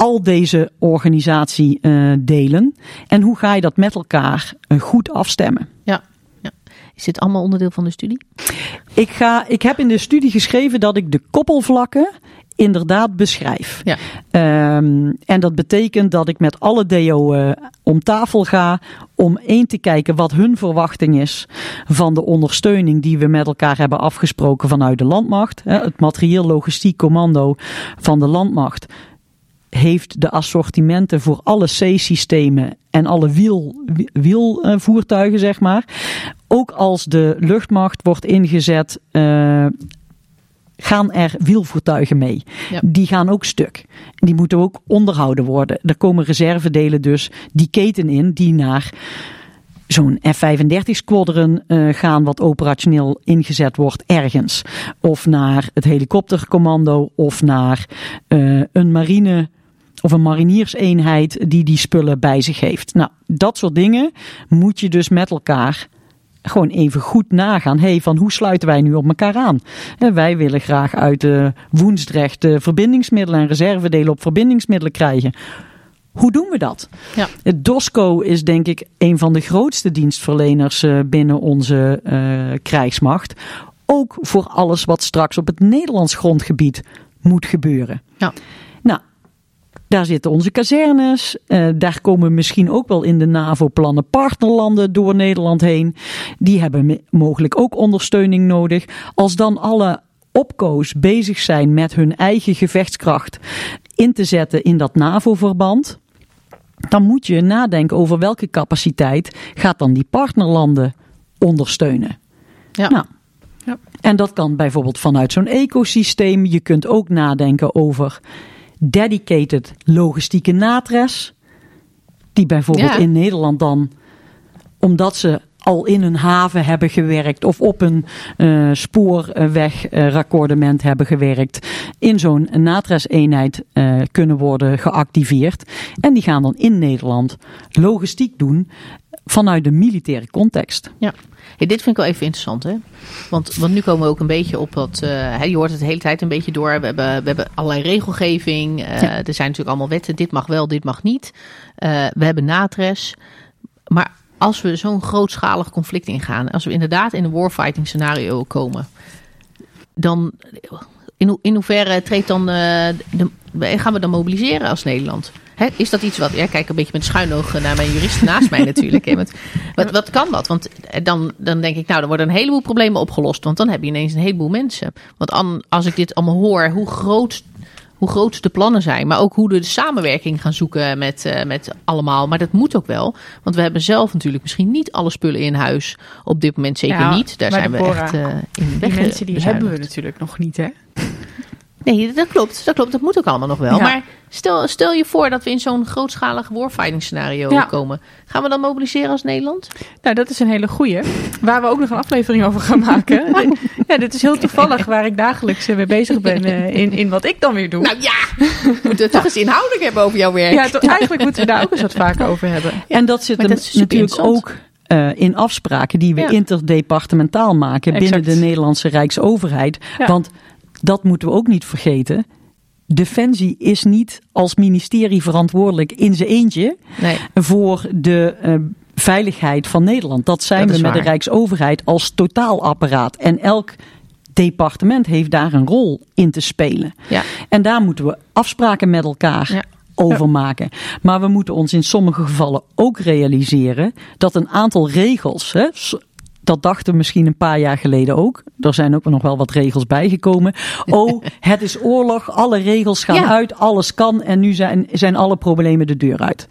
al deze organisatiedelen? en hoe ga je dat met elkaar eh, goed afstemmen? Ja. ja. Is dit allemaal onderdeel van de studie? Ik, ga, ik heb in de studie geschreven dat ik de koppelvlakken inderdaad beschrijf. Ja. Ehm, en dat betekent dat ik met alle DO eh, om tafel ga om één te kijken wat hun verwachting is van de ondersteuning die we met elkaar hebben afgesproken vanuit de landmacht. Hè, Het materieel logistiek commando van de landmacht heeft de assortimenten voor alle C-systemen en alle wiel, wielvoertuigen, zeg maar. Ook als de luchtmacht wordt ingezet, eh, gaan er wielvoertuigen mee. Ja. Die gaan ook stuk. Die moeten ook onderhouden worden. Er komen reservedelen dus die keten in die naar zo'n F-35 squadron eh, gaan wat operationeel ingezet wordt ergens. Of naar het helikoptercommando of naar eh, een marine of een marinierseenheid die die spullen bij zich heeft. Nou, dat soort dingen moet je dus met elkaar gewoon even goed nagaan. hey, van hoe sluiten wij nu op elkaar aan? Wij willen graag uit de Woensdrecht eh, verbindingsmiddelen en reservedelen op verbindingsmiddelen krijgen. Hoe doen we dat? Ja. Het DOSCO is denk ik een van de grootste dienstverleners eh, binnen onze eh, krijgsmacht. Ook voor alles wat straks op het Nederlands grondgebied moet gebeuren. Ja. Nou, daar zitten onze kazernes. eh, daar komen misschien ook wel in de NAVO-plannen partnerlanden door Nederland heen. Die hebben mogelijk ook ondersteuning nodig. Als dan alle opkoos bezig zijn met hun eigen gevechtskracht in te zetten in dat NAVO-verband. Dan moet je nadenken over welke capaciteit gaat dan die partnerlanden ondersteunen. Ja. Nou, Ja. En dat kan bijvoorbeeld vanuit zo'n ecosysteem. Je kunt ook nadenken over dedicated logistieke natres. Die bijvoorbeeld Ja. in Nederland dan, omdat ze al in een haven hebben gewerkt of op een eh spoorwegraccordement hebben gewerkt, in zo'n natreseenheid eh, kunnen worden geactiveerd. En die gaan dan in Nederland logistiek doen vanuit de militaire context. Ja. Hey, dit vind ik wel even interessant, hè? Want, want nu komen we ook een beetje op dat. eh, je hoort het de hele tijd een beetje door. We hebben, we hebben allerlei regelgeving. eh, Ja. Er zijn natuurlijk allemaal wetten. Dit mag wel, dit mag niet. Eh, we hebben natres. Maar als we zo'n grootschalig conflict ingaan, als we inderdaad in een warfighting scenario komen, dan in, ho- in hoeverre treedt dan, de, gaan we dan mobiliseren als Nederland? Hè, is dat iets wat, ja, kijk een beetje met schuin oog naar mijn juristen naast mij natuurlijk. Wat, wat kan dat? Want eh, dan, dan denk ik, nou, dan worden een heleboel problemen opgelost. Want dan heb je ineens een heleboel mensen. Want an- als ik dit allemaal hoor, hoe groot, hoe groot de plannen zijn. Maar ook hoe we de samenwerking gaan zoeken met, eh, met allemaal. Maar dat moet ook wel. Want we hebben zelf natuurlijk misschien niet alle spullen in huis. Op dit moment zeker Ja, niet. Daar zijn we echt eh, in weg. Die mensen die hebben we natuurlijk nog niet, hè? Nee, dat klopt. Dat klopt. Dat moet ook allemaal nog wel. Ja. Maar stel, stel je voor dat we in zo'n grootschalig warfighting scenario Ja. komen. Gaan we dan mobiliseren als Nederland? Nou, dat is een hele goeie. Waar we ook nog een aflevering over gaan maken. *laughs* ja, dit is heel toevallig waar ik dagelijks eh, mee bezig ben eh, in, in wat ik dan weer doe. Nou ja, we moeten het toch eens inhoudelijk hebben over jouw werk. ja, toch, eigenlijk moeten we daar ook eens wat vaker over hebben. En dat zit hem dat natuurlijk ook eh, in afspraken die we Ja. interdepartementaal maken binnen de Nederlandse Rijksoverheid. Ja. Want dat moeten we ook niet vergeten. Defensie is niet als ministerie verantwoordelijk in zijn eentje Nee. voor de eh, veiligheid van Nederland. Dat zijn Dat we met de. Rijksoverheid als totaalapparaat. En elk departement heeft daar een rol in te spelen. Ja. En daar moeten we afspraken met elkaar Ja. over maken. Maar we moeten ons in sommige gevallen ook realiseren dat een aantal regels. Hè, dat dachten we misschien een paar jaar geleden ook. Er zijn ook nog wel wat regels bijgekomen. Oh, *laughs* het is oorlog, alle regels gaan Ja. uit, alles kan en nu zijn, zijn alle problemen de deur uit.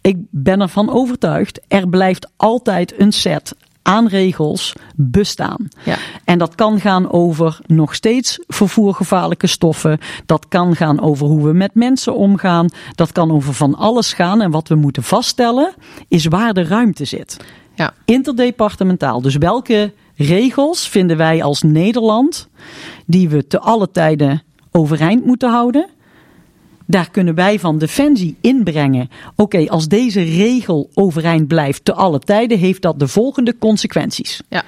Ik ben ervan overtuigd, er blijft altijd een set aan regels bestaan. Ja. En dat kan gaan over nog steeds vervoergevaarlijke stoffen. Dat kan gaan over hoe we met mensen omgaan. Dat kan over van alles gaan. En wat we moeten vaststellen is waar de ruimte zit. Ja. Interdepartementaal. Dus welke regels vinden wij als Nederland die we te alle tijden overeind moeten houden? Daar kunnen wij van Defensie inbrengen. Oké, als deze regel overeind blijft te alle tijden, heeft dat de volgende consequenties. Ja.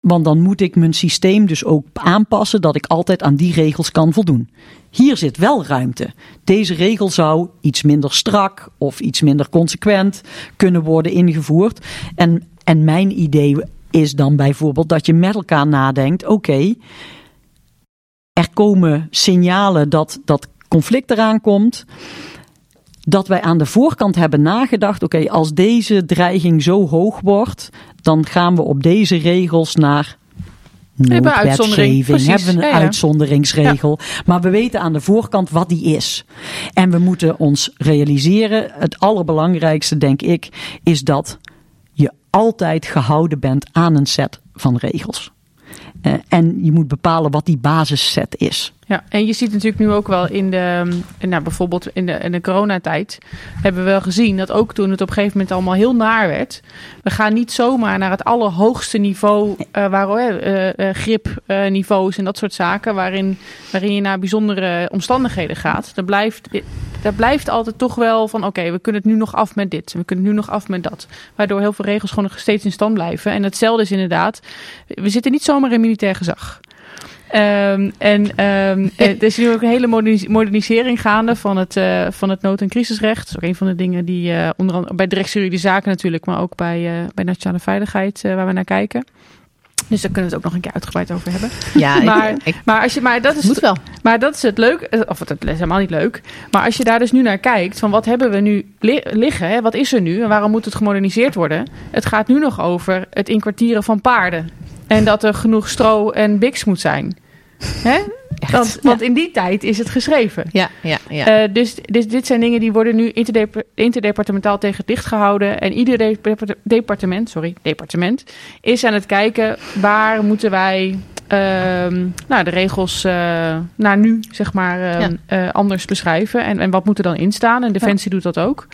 Want dan moet ik mijn systeem dus ook aanpassen dat ik altijd aan die regels kan voldoen. Hier zit wel ruimte. Deze regel zou iets minder strak of iets minder consequent kunnen worden ingevoerd. En, en mijn idee is dan bijvoorbeeld dat je met elkaar nadenkt: oké, er komen signalen dat dat conflict eraan komt. Dat wij aan de voorkant hebben nagedacht: oké, als deze dreiging zo hoog wordt, dan gaan we op deze regels naar noodwetgeving. precies. Hebben we een Ja, ja. uitzonderingsregel. Maar we weten aan de voorkant wat die is. En we moeten ons realiseren: het allerbelangrijkste, denk ik, is dat je altijd gehouden bent aan een set van regels. Eh, en je moet bepalen wat die basisset is. Ja, en je ziet natuurlijk nu ook wel in de, in, nou, bijvoorbeeld in de, in de coronatijd, hebben we wel gezien dat ook toen het op een gegeven moment allemaal heel naar werd, we gaan niet zomaar naar het allerhoogste niveau, eh waar eh, eh, eh, gripniveaus en dat soort zaken, waarin, waarin je naar bijzondere omstandigheden gaat. Dat blijft, dat blijft altijd toch wel van, oké, we kunnen het nu nog af met dit, we kunnen het nu nog af met dat. Waardoor heel veel regels gewoon nog steeds in stand blijven. En hetzelfde is inderdaad, we zitten niet zomaar in militair gezag. Ehm, en ehm, eh, *laughs* er is nu ook een hele modernis- modernisering gaande van het, eh, van het nood- en crisisrecht. Dat is ook een van de dingen die eh, onder andere bij directiejuridische zaken natuurlijk, maar ook bij, eh, bij nationale veiligheid waar we naar kijken. Dus daar kunnen we het ook nog een keer uitgebreid over hebben. Ja, Maar- ik, Maar, als je, maar, dat is moet wel. maar dat is het leuk, eh, of het is helemaal niet leuk. Maar als je daar dus nu naar kijkt, van wat hebben we nu li- liggen, hè? wat is er nu en waarom moet het gemoderniseerd worden? Het gaat nu nog over het inkwartieren van paarden. En dat er genoeg stro en biks moet zijn. Hè? Want, want in die tijd is het geschreven. Ja, ja, ja. Eh, dus, dus dit zijn dingen die worden nu interdep- interdepartementaal tegen het licht gehouden. En ieder de- departement, sorry, departement is aan het kijken waar moeten wij nou, de regels eh, naar nu zeg maar ehm, eh, anders beschrijven. En, en wat moet er dan in staan? En Defensie doet dat ook.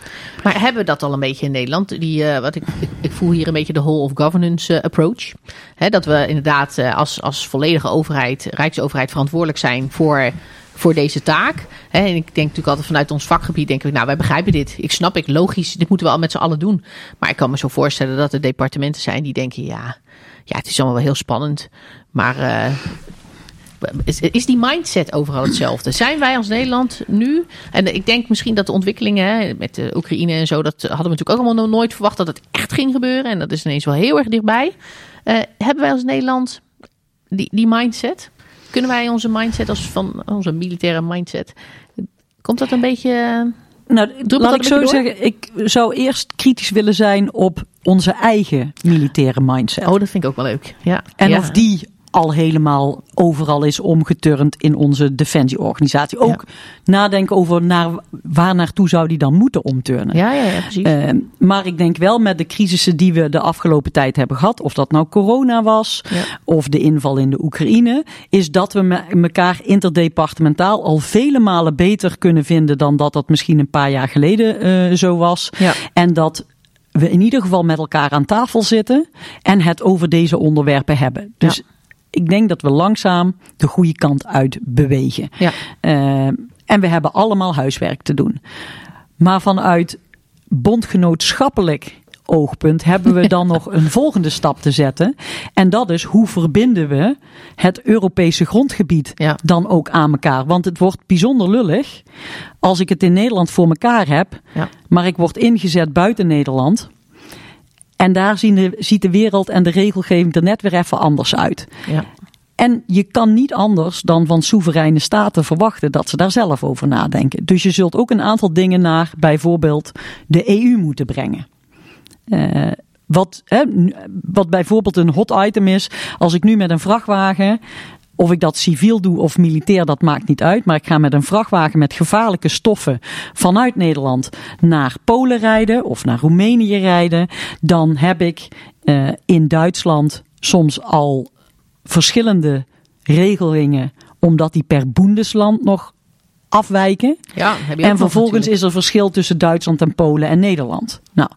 Maar hebben we dat al een beetje in Nederland? Die, eh, wat ik, ik, ik voel hier een beetje de whole of governance approach. Hè, dat we inderdaad als, als volledige overheid, rijksoverheid, verantwoordelijk zijn voor, voor deze taak. En ik denk natuurlijk altijd vanuit ons vakgebied, denk ik, nou wij begrijpen dit. Ik snap ik, logisch, dit moeten we al met z'n allen doen. Maar ik kan me zo voorstellen dat er departementen zijn die denken, ja, ja het is allemaal wel heel spannend. Maar eh, is, is die mindset overal hetzelfde? *clears throat* Zijn wij als Nederland nu, en ik denk misschien dat de ontwikkelingen hè, met de Oekraïne en zo, dat hadden we natuurlijk ook allemaal nooit verwacht dat het echt ging gebeuren. En dat is ineens wel heel erg dichtbij. Eh, hebben wij als Nederland die, die mindset? Kunnen wij onze mindset als van onze militaire mindset, komt dat een beetje... Nou, dat laat ik zo door? zeggen, ik zou eerst kritisch willen zijn op onze eigen militaire mindset. Oh, dat vind ik ook wel leuk. Ja. En ja. of die al helemaal overal is omgeturnd in onze defensieorganisatie. Ook nadenken over naar, waar naartoe zou die dan moeten omturnen. Ja, ja, ja, precies. Eh, maar ik denk wel met de crisissen die we de afgelopen tijd hebben gehad, of dat nou corona was, Ja. of de inval in de Oekraïne, is dat we me- elkaar interdepartementaal al vele malen beter kunnen vinden dan dat dat misschien een paar jaar geleden eh, zo was. En dat we in ieder geval met elkaar aan tafel zitten en het over deze onderwerpen hebben. Dus Ja. Ik denk dat we langzaam de goede kant uit bewegen. Ja. Eh, en we hebben allemaal huiswerk te doen. Maar vanuit bondgenootschappelijk oogpunt hebben we dan *laughs* nog een volgende stap te zetten. En dat is hoe verbinden we het Europese grondgebied Ja. dan ook aan elkaar. Want het wordt bijzonder lullig als ik het in Nederland voor elkaar heb, Ja. maar ik word ingezet buiten Nederland. En daar zien de, ziet de wereld en de regelgeving er net weer even anders uit. Ja. En je kan niet anders dan van soevereine staten verwachten dat ze daar zelf over nadenken. Dus je zult ook een aantal dingen naar bijvoorbeeld de EU moeten brengen. Eh, wat, hè, wat bijvoorbeeld een hot item is, als ik nu met een vrachtwagen, of ik dat civiel doe of militair, dat maakt niet uit. Maar ik ga met een vrachtwagen met gevaarlijke stoffen vanuit Nederland naar Polen rijden of naar Roemenië rijden. Dan heb ik eh, in Duitsland soms al verschillende regelingen, omdat die per boendesland nog afwijken. Ja, heb je En vervolgens natuurlijk. is er verschil tussen Duitsland en Polen en Nederland. Nou,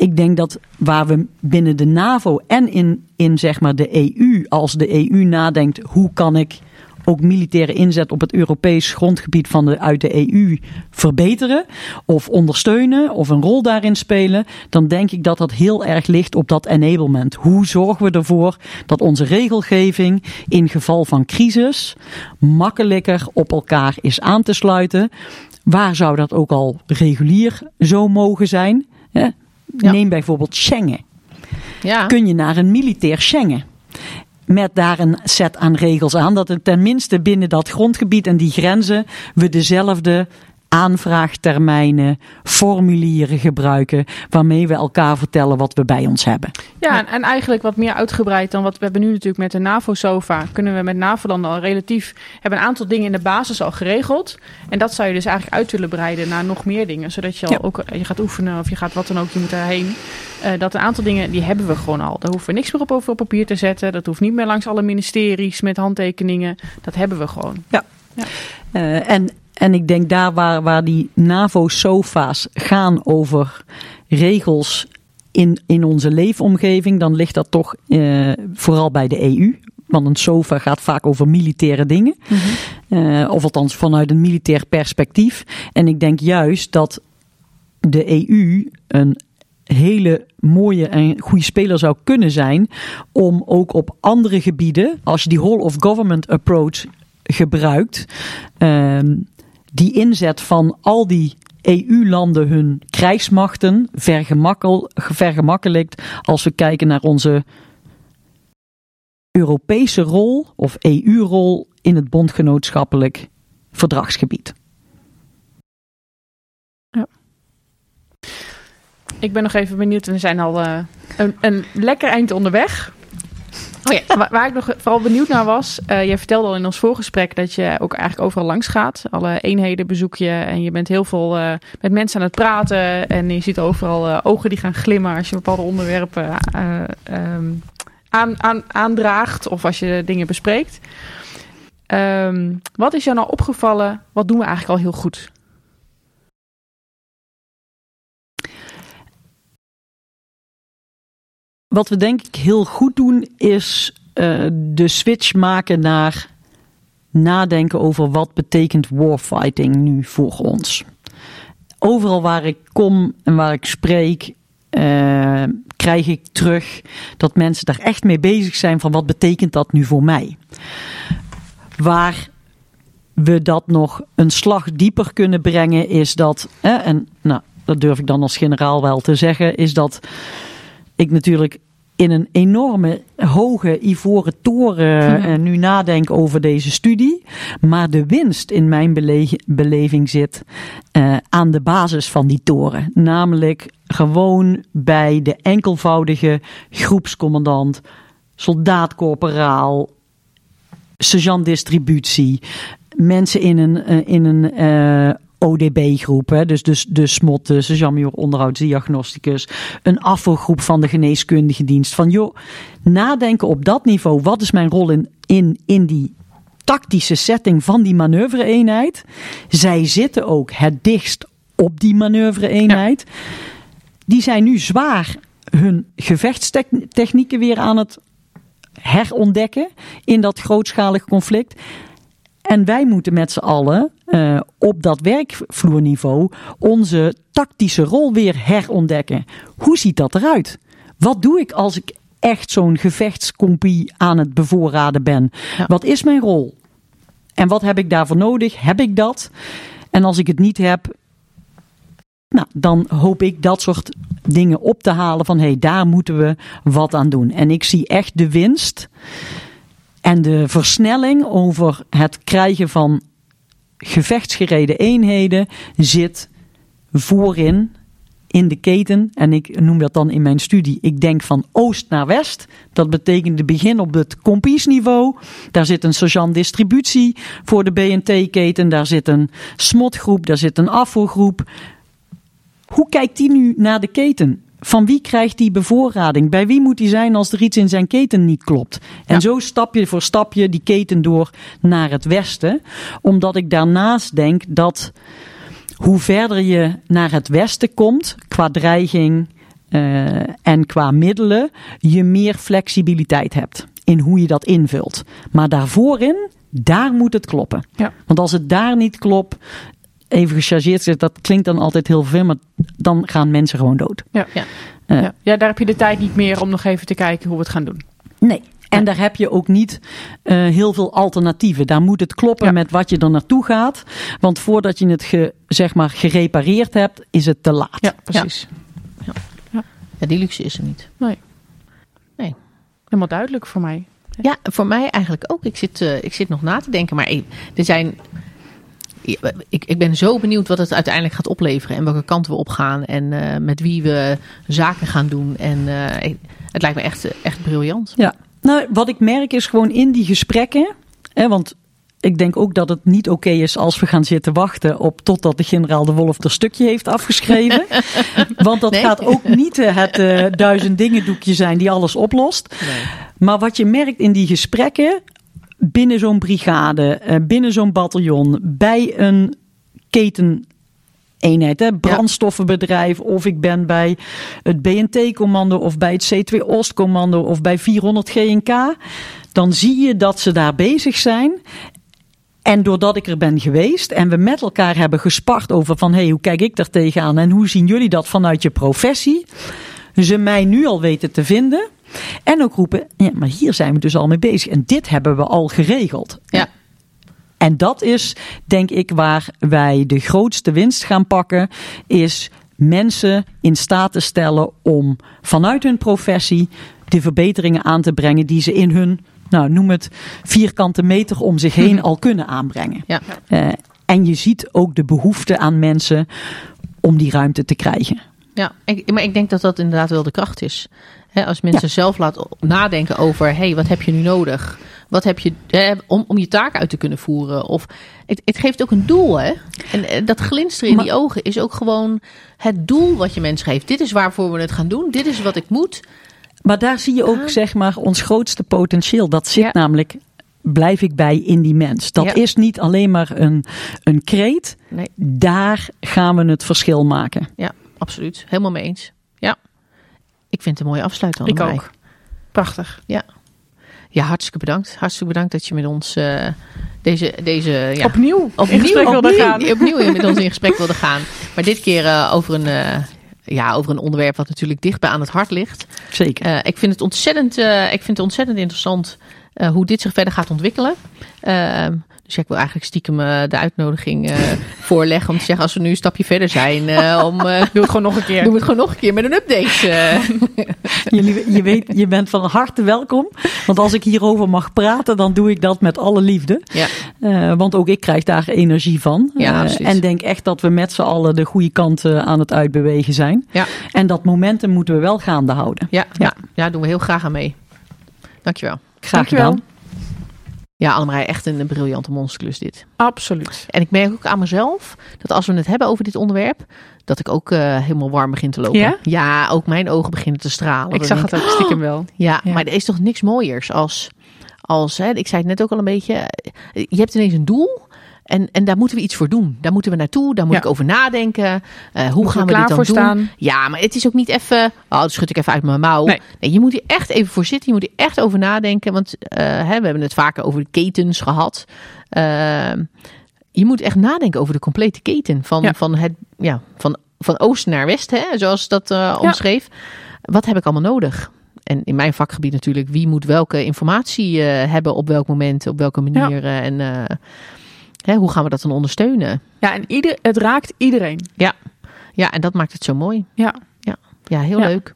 ik denk dat waar we binnen de NAVO en in, in zeg maar de EU, als de EU nadenkt hoe kan ik ook militaire inzet op het Europees grondgebied van de, uit de EU verbeteren of ondersteunen of een rol daarin spelen, dan denk ik dat dat heel erg ligt op dat enablement. Hoe zorgen we ervoor dat onze regelgeving in geval van crisis makkelijker op elkaar is aan te sluiten? Waar zou dat ook al regulier zo mogen zijn? Hè? Ja. Neem bijvoorbeeld Schengen Ja. kun je naar een militair Schengen. Met daar een set aan regels aan. Dat het tenminste binnen dat grondgebied en die grenzen we dezelfde aanvraagtermijnen, formulieren gebruiken. Waarmee we elkaar vertellen wat we bij ons hebben. Ja, en, en eigenlijk wat meer uitgebreid dan wat we hebben nu natuurlijk met de NAVO-SOFA. Kunnen we met NAVO-landen al relatief... hebben een aantal dingen in de basis al geregeld. En dat zou je dus eigenlijk uit willen breiden naar nog meer dingen. Zodat je al Ja. ook eh, je gaat oefenen of je gaat wat dan ook, je moet daarheen. Eh, dat een aantal dingen, die hebben we gewoon al. Daar hoeven we niks meer op over op papier te zetten. Dat hoeft niet meer langs alle ministeries met handtekeningen. Dat hebben we gewoon. Eh, en, en ik denk daar waar, waar die NAVO-SOFA's gaan over regels in, in onze leefomgeving, dan ligt dat toch eh, vooral bij de EU. Want een SOFA gaat vaak over militaire dingen. Eh, of althans vanuit een militair perspectief. En ik denk juist dat de EU een hele mooie en goede speler zou kunnen zijn om ook op andere gebieden, als je die whole of government approach gebruikt, ehm, die inzet van al die EU-landen hun krijgsmachten vergemakkel, vergemakkelijkt als we kijken naar onze Europese rol of EU-rol in het bondgenootschappelijk verdragsgebied. Ik ben nog even benieuwd. We zijn al eh, een, een lekker eind onderweg. Oh. Waar, ik nog vooral benieuwd naar was, eh jij vertelde al in ons voorgesprek dat je ook eigenlijk overal langs gaat. Alle eenheden bezoek je en je bent heel veel eh, met mensen aan het praten. En je ziet overal eh, ogen die gaan glimmen als je bepaalde onderwerpen eh, ehm, aan, aan, aandraagt of als je dingen bespreekt. Ehm, wat is jou nou opgevallen? Wat doen we eigenlijk al heel goed? Wat we denk ik heel goed doen is eh, de switch maken naar nadenken over wat betekent warfighting nu voor ons. Overal waar ik kom en waar ik spreek, eh, krijg ik terug dat mensen daar echt mee bezig zijn van wat betekent dat nu voor mij. Waar we dat nog een slag dieper kunnen brengen, is dat, en nou, dat durf ik dan als generaal wel te zeggen, is dat ik natuurlijk in een enorme hoge ivoren toren uh, nu nadenk over deze studie. Maar de winst in mijn beleving zit uh, aan de basis van die toren. Namelijk gewoon bij de enkelvoudige groepscommandant, soldaatcorporaal, sergeant distributie. Mensen in een, uh, in een ODB-groep, dus, dus de SMOT, de sergeant onderhoudsdiagnosticus, een afvalgroep van de geneeskundige dienst. Van joh, nadenken op dat niveau, wat is mijn rol in, in, in die tactische setting van die manoeuvre-eenheid? Zij zitten ook het dichtst op die manoeuvre-eenheid. Die zijn nu zwaar hun gevechtstechnieken weer aan het herontdekken in dat grootschalig conflict. En wij moeten met z'n allen uh, op dat werkvloerniveau onze tactische rol weer herontdekken. Hoe ziet dat eruit? Wat doe ik als ik echt zo'n gevechtskompie aan het bevoorraden ben? Wat is mijn rol? En wat heb ik daarvoor nodig? Heb ik dat? En als ik het niet heb, nou, dan hoop ik dat soort dingen op te halen van hé, hey, daar moeten we wat aan doen. En ik zie echt de winst en de versnelling over het krijgen van gevechtsgereden eenheden zit voorin in de keten. En ik noem dat dan in mijn studie. Ik denk van oost naar west. Dat betekent de begin op het kompiesniveau. Daar zit een sergeant distributie voor de BNT-keten. Daar zit een smotgroep. Daar zit een afvoergroep. Hoe kijkt die nu naar de keten? Van wie krijgt die bevoorrading? Bij wie moet hij zijn als er iets in zijn keten niet klopt? En zo stapje voor stapje die keten door naar het westen. Omdat ik daarnaast denk dat hoe verder je naar het westen komt, qua dreiging uh, en qua middelen, je meer flexibiliteit hebt in hoe je dat invult. Maar daarvoorin, daar moet het kloppen. Ja. Want als het daar niet klopt, even gechargeerd zit, dat klinkt dan altijd heel veel, maar dan gaan mensen gewoon dood. Ja. Ja. Uh, ja. ja, daar heb je de tijd niet meer om nog even te kijken hoe we het gaan doen. Nee. En daar heb je ook niet uh, heel veel alternatieven. Daar moet het kloppen ja. met wat je er naartoe gaat. Want voordat je het ge, zeg maar gerepareerd hebt, is het te laat. Ja, precies. Ja, ja. ja die luxe is er niet. Nee. Nee. Helemaal duidelijk voor mij. Ja, voor mij eigenlijk ook. Ik zit, uh, ik zit nog na te denken. Maar er zijn ik, ik ben zo benieuwd wat het uiteindelijk gaat opleveren en welke kant we op gaan en uh, met wie we zaken gaan doen. En uh, het lijkt me echt, echt briljant. Ja, nou, wat ik merk is gewoon in die gesprekken, hè, want ik denk ook dat het niet oké okay is als we gaan zitten wachten op totdat de generaal de Wolf er stukje heeft afgeschreven. *laughs* Want dat nee. gaat ook niet het uh, duizend dingen doekje zijn die alles oplost. Nee. Maar wat je merkt in die gesprekken, binnen zo'n brigade, binnen zo'n bataljon, bij een keteneenheid, hè, brandstoffenbedrijf, of ik ben bij het BNT-commando of bij het C2 Oost-commando of bij 400 GNK, dan zie je dat ze daar bezig zijn. En doordat ik er ben geweest en we met elkaar hebben gespart over van hé, hey, hoe kijk ik daar tegenaan en hoe zien jullie dat vanuit je professie, ze mij nu al weten te vinden. En ook roepen, ja, maar hier zijn we dus al mee bezig. En dit hebben we al geregeld. Ja. En dat is, denk ik, waar wij de grootste winst gaan pakken. Is mensen in staat te stellen om vanuit hun professie de verbeteringen aan te brengen die ze in hun, nou noem het, vierkante meter om zich heen al kunnen aanbrengen. Ja. Uh, en je ziet ook de behoefte aan mensen om die ruimte te krijgen. Ja, ik, maar ik denk dat dat inderdaad wel de kracht is. He, als mensen ja. zelf laten nadenken over, hé, hey, wat heb je nu nodig? Wat heb je om, om je taak uit te kunnen voeren? Of het, het geeft ook een doel, hè? En dat glinsteren in maar, die ogen is ook gewoon het doel wat je mensen geeft. Dit is waarvoor we het gaan doen. Dit is wat ik moet. Maar daar zie je ook, zeg maar, ons grootste potentieel. Dat zit ja. namelijk blijf ik bij in die mens. Dat Ja. is niet alleen maar een, een kreet. Nee. Daar gaan we het verschil maken. Ja, absoluut. Helemaal mee eens. Ja. Ik vind het een mooie afsluiter. Ik ook. Prachtig. Ja, hartstikke bedankt. Hartstikke bedankt dat je met ons eh, deze, deze ja, Opnieuw, opnieuw, opnieuw, gaan. *laughs* opnieuw met ons in gesprek wilde gaan. Maar dit keer eh, over, een, eh, ja, over een onderwerp wat natuurlijk dicht bij aan het hart ligt. Zeker. Ik, vind het ontzettend, ik vind het ontzettend interessant hoe dit zich verder gaat ontwikkelen. Dus ik wil eigenlijk stiekem eh, de uitnodiging eh, *laughs* voorleggen om te zeggen als we nu een stapje verder zijn, eh, *laughs* om Doe het gewoon nog een keer. doen we het gewoon nog een keer met een update. *laughs* Jullie, je, weet, je bent van harte welkom. Want als ik hierover mag praten, dan doe ik dat met alle liefde. ja. Want ook ik krijg daar energie van. Ja, en denk echt dat we met z'n allen de goede kant eh, aan het uitbewegen zijn. Ja. En dat momentum moeten we wel gaande houden. Ja, ja. ja, doen we heel graag aan mee. Dankjewel. Graag Dankjewel. gedaan. Ja, Annemarij, echt een briljante monsterklus dit. Absoluut. En ik merk ook aan mezelf dat als we het hebben over dit onderwerp, dat ik ook eh, helemaal warm begin te lopen. Ja? ook mijn ogen beginnen te stralen. Ik zag het ook stiekem wel. Ja, Ja. maar er is toch niks mooiers als, als hè, ik zei het net ook al een beetje, eh, je hebt ineens een doel en, en daar moeten we iets voor doen. Daar moeten we naartoe, daar moet Ja. ik over nadenken. Eh, hoe gaan we dit dan doen? staan? Ja, maar het is ook niet even, oh, dat schud ik even uit mijn mouw. Nee. Nee. je moet hier echt even voor zitten, je moet hier echt over nadenken. Want eh, hè, we hebben het vaker over de ketens gehad. Eh, je moet echt nadenken over de complete keten van, Ja. van, het, ja, van, van oost naar west, hè, zoals dat eh, omschreef. Wat heb ik allemaal nodig? En in mijn vakgebied natuurlijk, wie moet welke informatie hebben op welk moment, op welke manier. en hè, hoe gaan we dat dan ondersteunen? Ja, en ieder, het raakt iedereen. Ja, en dat maakt het zo mooi. Ja. Ja, heel Ja. leuk.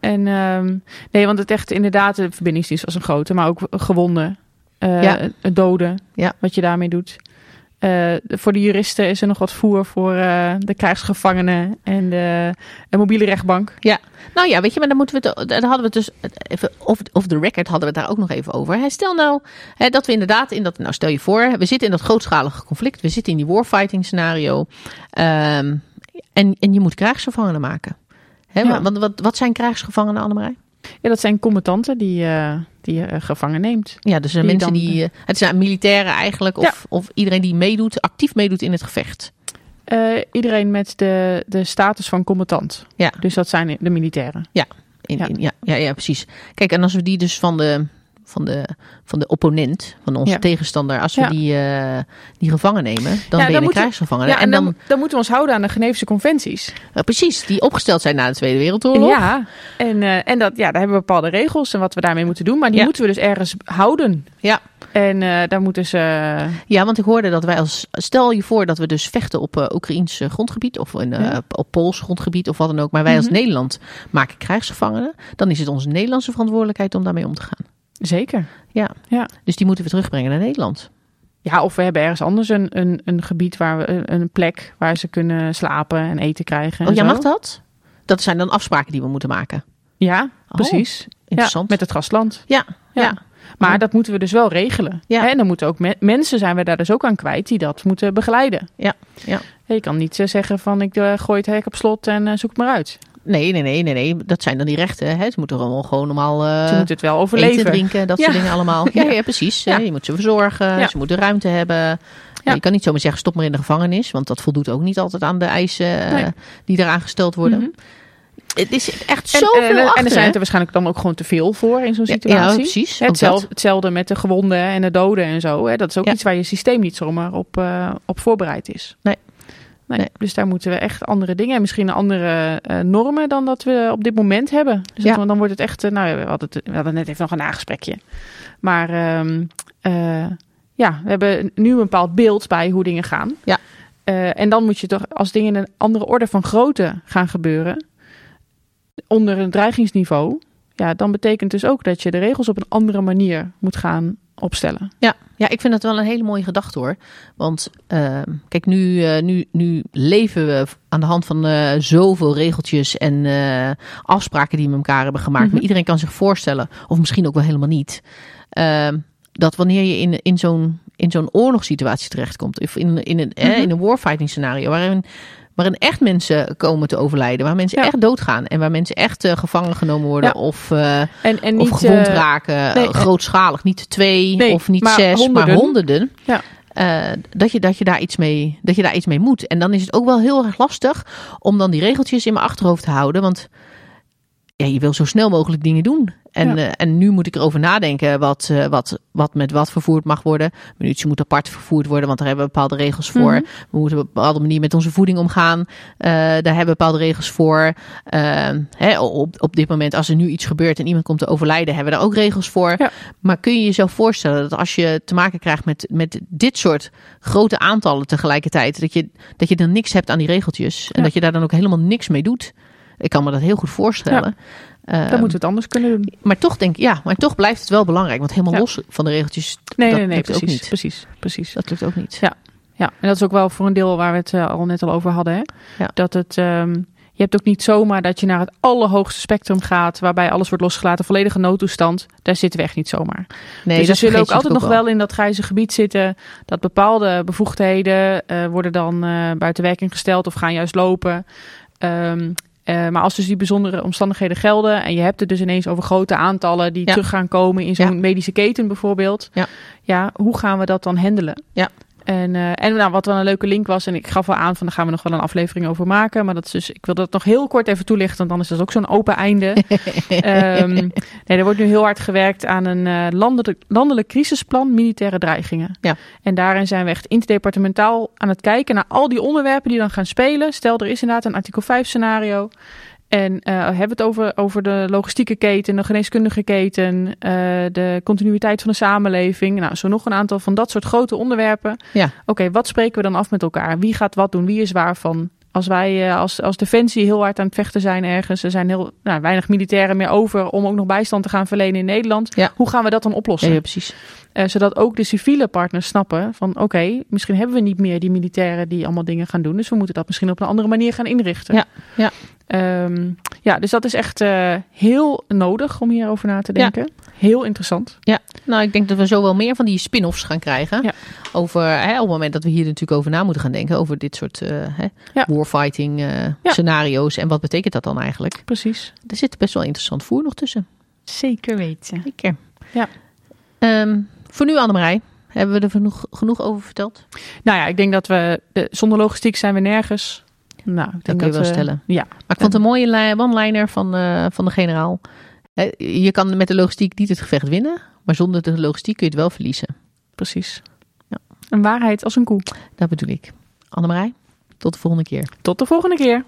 En ehm, nee, want het echt inderdaad, de verbindingsdienst was een grote, maar ook gewonden, eh, Ja. doden, Ja. wat je daarmee doet. Eh, voor de juristen is er nog wat voer voor eh, de krijgsgevangenen en de, de mobiele rechtbank. Nou ja, weet je, maar dan moeten we het, daar hadden we het dus even off, off the record hadden we het daar ook nog even over. Hè, Stel nou hè, dat we inderdaad in dat, nou stel je voor, we zitten in dat grootschalige conflict, we zitten in die warfighting scenario, ehm, en, en je moet krijgsgevangenen maken. Hè, Ja. Want wat, wat zijn krijgsgevangenen, Annemarij? Ja, dat zijn combattanten die, eh, die je eh, gevangen neemt. Ja, dus Die mensen dan, die, eh, het zijn militairen eigenlijk, of, of iedereen die meedoet, actief meedoet in het gevecht. Iedereen met de, de status van combatant. Ja. Dus dat zijn de militairen. In, Ja. ja. In, ja, ja, ja, precies. Kijk, en als we die dus van de, van de, van de opponent, van onze Ja. tegenstander, als we Ja. die, eh, die gevangen nemen, dan ben je een krijgsgevangene. En dan, dan moeten we ons houden aan de Geneefse conventies. precies, die opgesteld zijn na de Tweede Wereldoorlog. Ja, en, eh, en dat, ja, daar hebben we bepaalde regels en wat we daarmee moeten doen. Maar die moeten we dus ergens houden. Ja. En eh, daar moeten ze... Ja, want ik hoorde dat wij als. Stel je voor dat we dus vechten op Oekraïns grondgebied of in, op Pools grondgebied of wat dan ook. Maar wij als Mhm. Nederland maken krijgsgevangenen. Dan is het onze Nederlandse verantwoordelijkheid om daarmee om te gaan. Zeker. Dus die moeten we terugbrengen naar Nederland. Ja, of we hebben ergens anders een, een, een gebied waar we een, een plek waar ze kunnen slapen en eten krijgen. en Oh ja, zo. mag dat? Dat zijn dan afspraken die we moeten maken. Ja, precies. Interessant. Ja, met het gastland. Ja, Ja. ja. Maar Oh. dat moeten we dus wel regelen. Ja. En dan moeten ook me- mensen zijn we daar dus ook aan kwijt die dat moeten begeleiden. Ja, ja. Je kan niet eh, zeggen van ik eh, gooi het hek op slot en eh, zoek het maar uit. Nee, nee, nee, nee, nee. Dat zijn dan die rechten. Hè? Ze moeten allemaal gewoon normaal eh, Ze moeten het wel overleven. eten, drinken, dat Ja. soort dingen allemaal. *laughs* Ja, Ja. ja precies. Je moet ze verzorgen. Ze moeten ruimte hebben. Ja. Je kan niet zomaar zeggen stop maar in de gevangenis. Want dat voldoet ook niet altijd aan de eisen eh, Nee. die eraan gesteld worden. Mhm. Het is echt En, zoveel en, en achter. er zijn er waarschijnlijk dan ook gewoon te veel voor in zo'n situatie. Ja, precies. Hetzelfde, hetzelfde met de gewonden en de doden en zo. Hè. Dat is ook iets waar je systeem niet zomaar op, eh, op voorbereid is. Nee. Nee, Nee. Dus daar moeten we echt andere dingen en misschien andere eh, normen dan dat we op dit moment hebben. Dus Ja. dat- dan wordt het echt, eh, nou we hadden, het, we hadden net even nog een nagesprekje. Maar ehm, eh, ja, we hebben nu een bepaald beeld bij hoe dingen gaan. Ja. En dan moet je toch, als dingen in een andere orde van grootte gaan gebeuren, onder een dreigingsniveau, ja, dan betekent dus ook dat je de regels op een andere manier moet gaan opstellen. Ja, ja, ik vind dat wel een hele mooie gedachte hoor. Want ehm, kijk, nu, eh, nu, nu leven we aan de hand van eh, zoveel regeltjes en eh, afspraken die we met elkaar hebben gemaakt. Mhm. Maar iedereen kan zich voorstellen, of misschien ook wel helemaal niet, ehm, dat wanneer je in, in zo'n in zo'n oorlogssituatie terechtkomt, of in, in, een, eh, Mhm. in een warfighting scenario, waarin, waarin echt mensen komen te overlijden, waar mensen Ja. echt doodgaan en waar mensen echt eh, gevangen genomen worden Ja. of... eh, En, en of gewond eh, raken, nee, grootschalig. Niet twee Nee, of niet maar zes, maar honderden. Ja. Dat, je, dat, je daar iets mee, dat je daar iets mee moet. En dan is het ook wel heel erg lastig om dan die regeltjes in mijn achterhoofd te houden. Want ja, je wil zo snel mogelijk dingen doen. En, Ja. eh, en nu moet ik erover nadenken wat, eh, wat, wat met wat vervoerd mag worden. Munitie moet apart vervoerd worden, want daar hebben we bepaalde regels voor. Mhm. We moeten op een bepaalde manier met onze voeding omgaan. Eh, daar hebben we bepaalde regels voor. Eh, hè, op, op dit moment, als er nu iets gebeurt en iemand komt te overlijden, hebben we daar ook regels voor. Ja. Maar kun je jezelf voorstellen dat als je te maken krijgt met, met dit soort grote aantallen tegelijkertijd, dat je, dat je dan niks hebt aan die regeltjes en Ja. dat je daar dan ook helemaal niks mee doet? Ik kan me dat heel goed voorstellen. Dan Ehm, moeten we het anders kunnen doen. maar toch denk ik, ja, maar toch blijft het wel belangrijk. Want helemaal Ja. los van de regeltjes, Nee, dat nee, nee, lukt ook precies, niet. precies, precies. Dat lukt ook niet. Ja, en dat is ook wel voor een deel waar we het eh, al net al over hadden. Hè? Ja. Dat het, ehm, je hebt ook niet zomaar dat je naar het allerhoogste spectrum gaat, waarbij alles wordt losgelaten, volledige noodtoestand. Daar zitten we echt niet zomaar. Nee, dus er zullen ook altijd nog wel in dat grijze gebied zitten dat bepaalde bevoegdheden eh, worden dan eh, buiten werking gesteld of gaan juist lopen. Ehm, eh, maar als dus die bijzondere omstandigheden gelden en je hebt het dus ineens over grote aantallen die Ja. terug gaan komen in zo'n Ja. medische keten bijvoorbeeld. Ja. ja, hoe gaan we dat dan handelen? Ja. En, eh, en nou, wat wel een leuke link was, en ik gaf wel aan van daar gaan we nog wel een aflevering over maken. Maar dat is dus, ik wil dat nog heel kort even toelichten, want anders is dat ook zo'n open einde. *laughs* Ehm, nee, er wordt nu heel hard gewerkt aan een landelijk, landelijk crisisplan militaire dreigingen. Ja. En daarin zijn we echt interdepartementaal aan het kijken naar al die onderwerpen die dan gaan spelen. Stel, er is inderdaad een artikel 5 scenario. En eh, hebben we het over, over de logistieke keten, de geneeskundige keten, eh, de continuïteit van de samenleving. Nou, zo nog een aantal van dat soort grote onderwerpen. Ja. Oké, wat spreken we dan af met elkaar? Wie gaat wat doen? Wie is waarvan? Als wij eh, als, als Defensie heel hard aan het vechten zijn ergens, er zijn heel nou, weinig militairen meer over om ook nog bijstand te gaan verlenen in Nederland. Ja. Hoe gaan we dat dan oplossen? Ja, ja, precies. Eh, zodat ook de civiele partners snappen van oké, misschien hebben we niet meer die militairen die allemaal dingen gaan doen. Dus we moeten dat misschien op een andere manier gaan inrichten. Ja, ja. Ehm, ja dus dat is echt eh, heel nodig om hierover na te Ja. Heel interessant. Ja, nou, ik denk dat we zo wel meer van die spin-offs gaan krijgen. Ja. Over, hè, op het moment dat we hier natuurlijk over na moeten gaan denken. Over dit soort eh, hè, Ja. warfighting eh, Ja. scenario's. En wat betekent dat dan eigenlijk? Precies. Er zit best wel interessant voer nog tussen. Zeker weten. Zeker. Ja. Ehm, voor nu, Annemarij. Hebben we er genoeg, genoeg over verteld? Nou ja, ik denk dat we de, zonder logistiek zijn we nergens. Nou, ik Dat denk kun je wel we- stellen. Ja, Maar ik vond een mooie li- one-liner van, eh, van de generaal. Je kan met de logistiek niet het gevecht winnen. Maar zonder de logistiek kun je het wel verliezen. precies. Ja. Een waarheid als een koe. Dat bedoel ik. Annemarij, tot de volgende keer. Tot de volgende keer.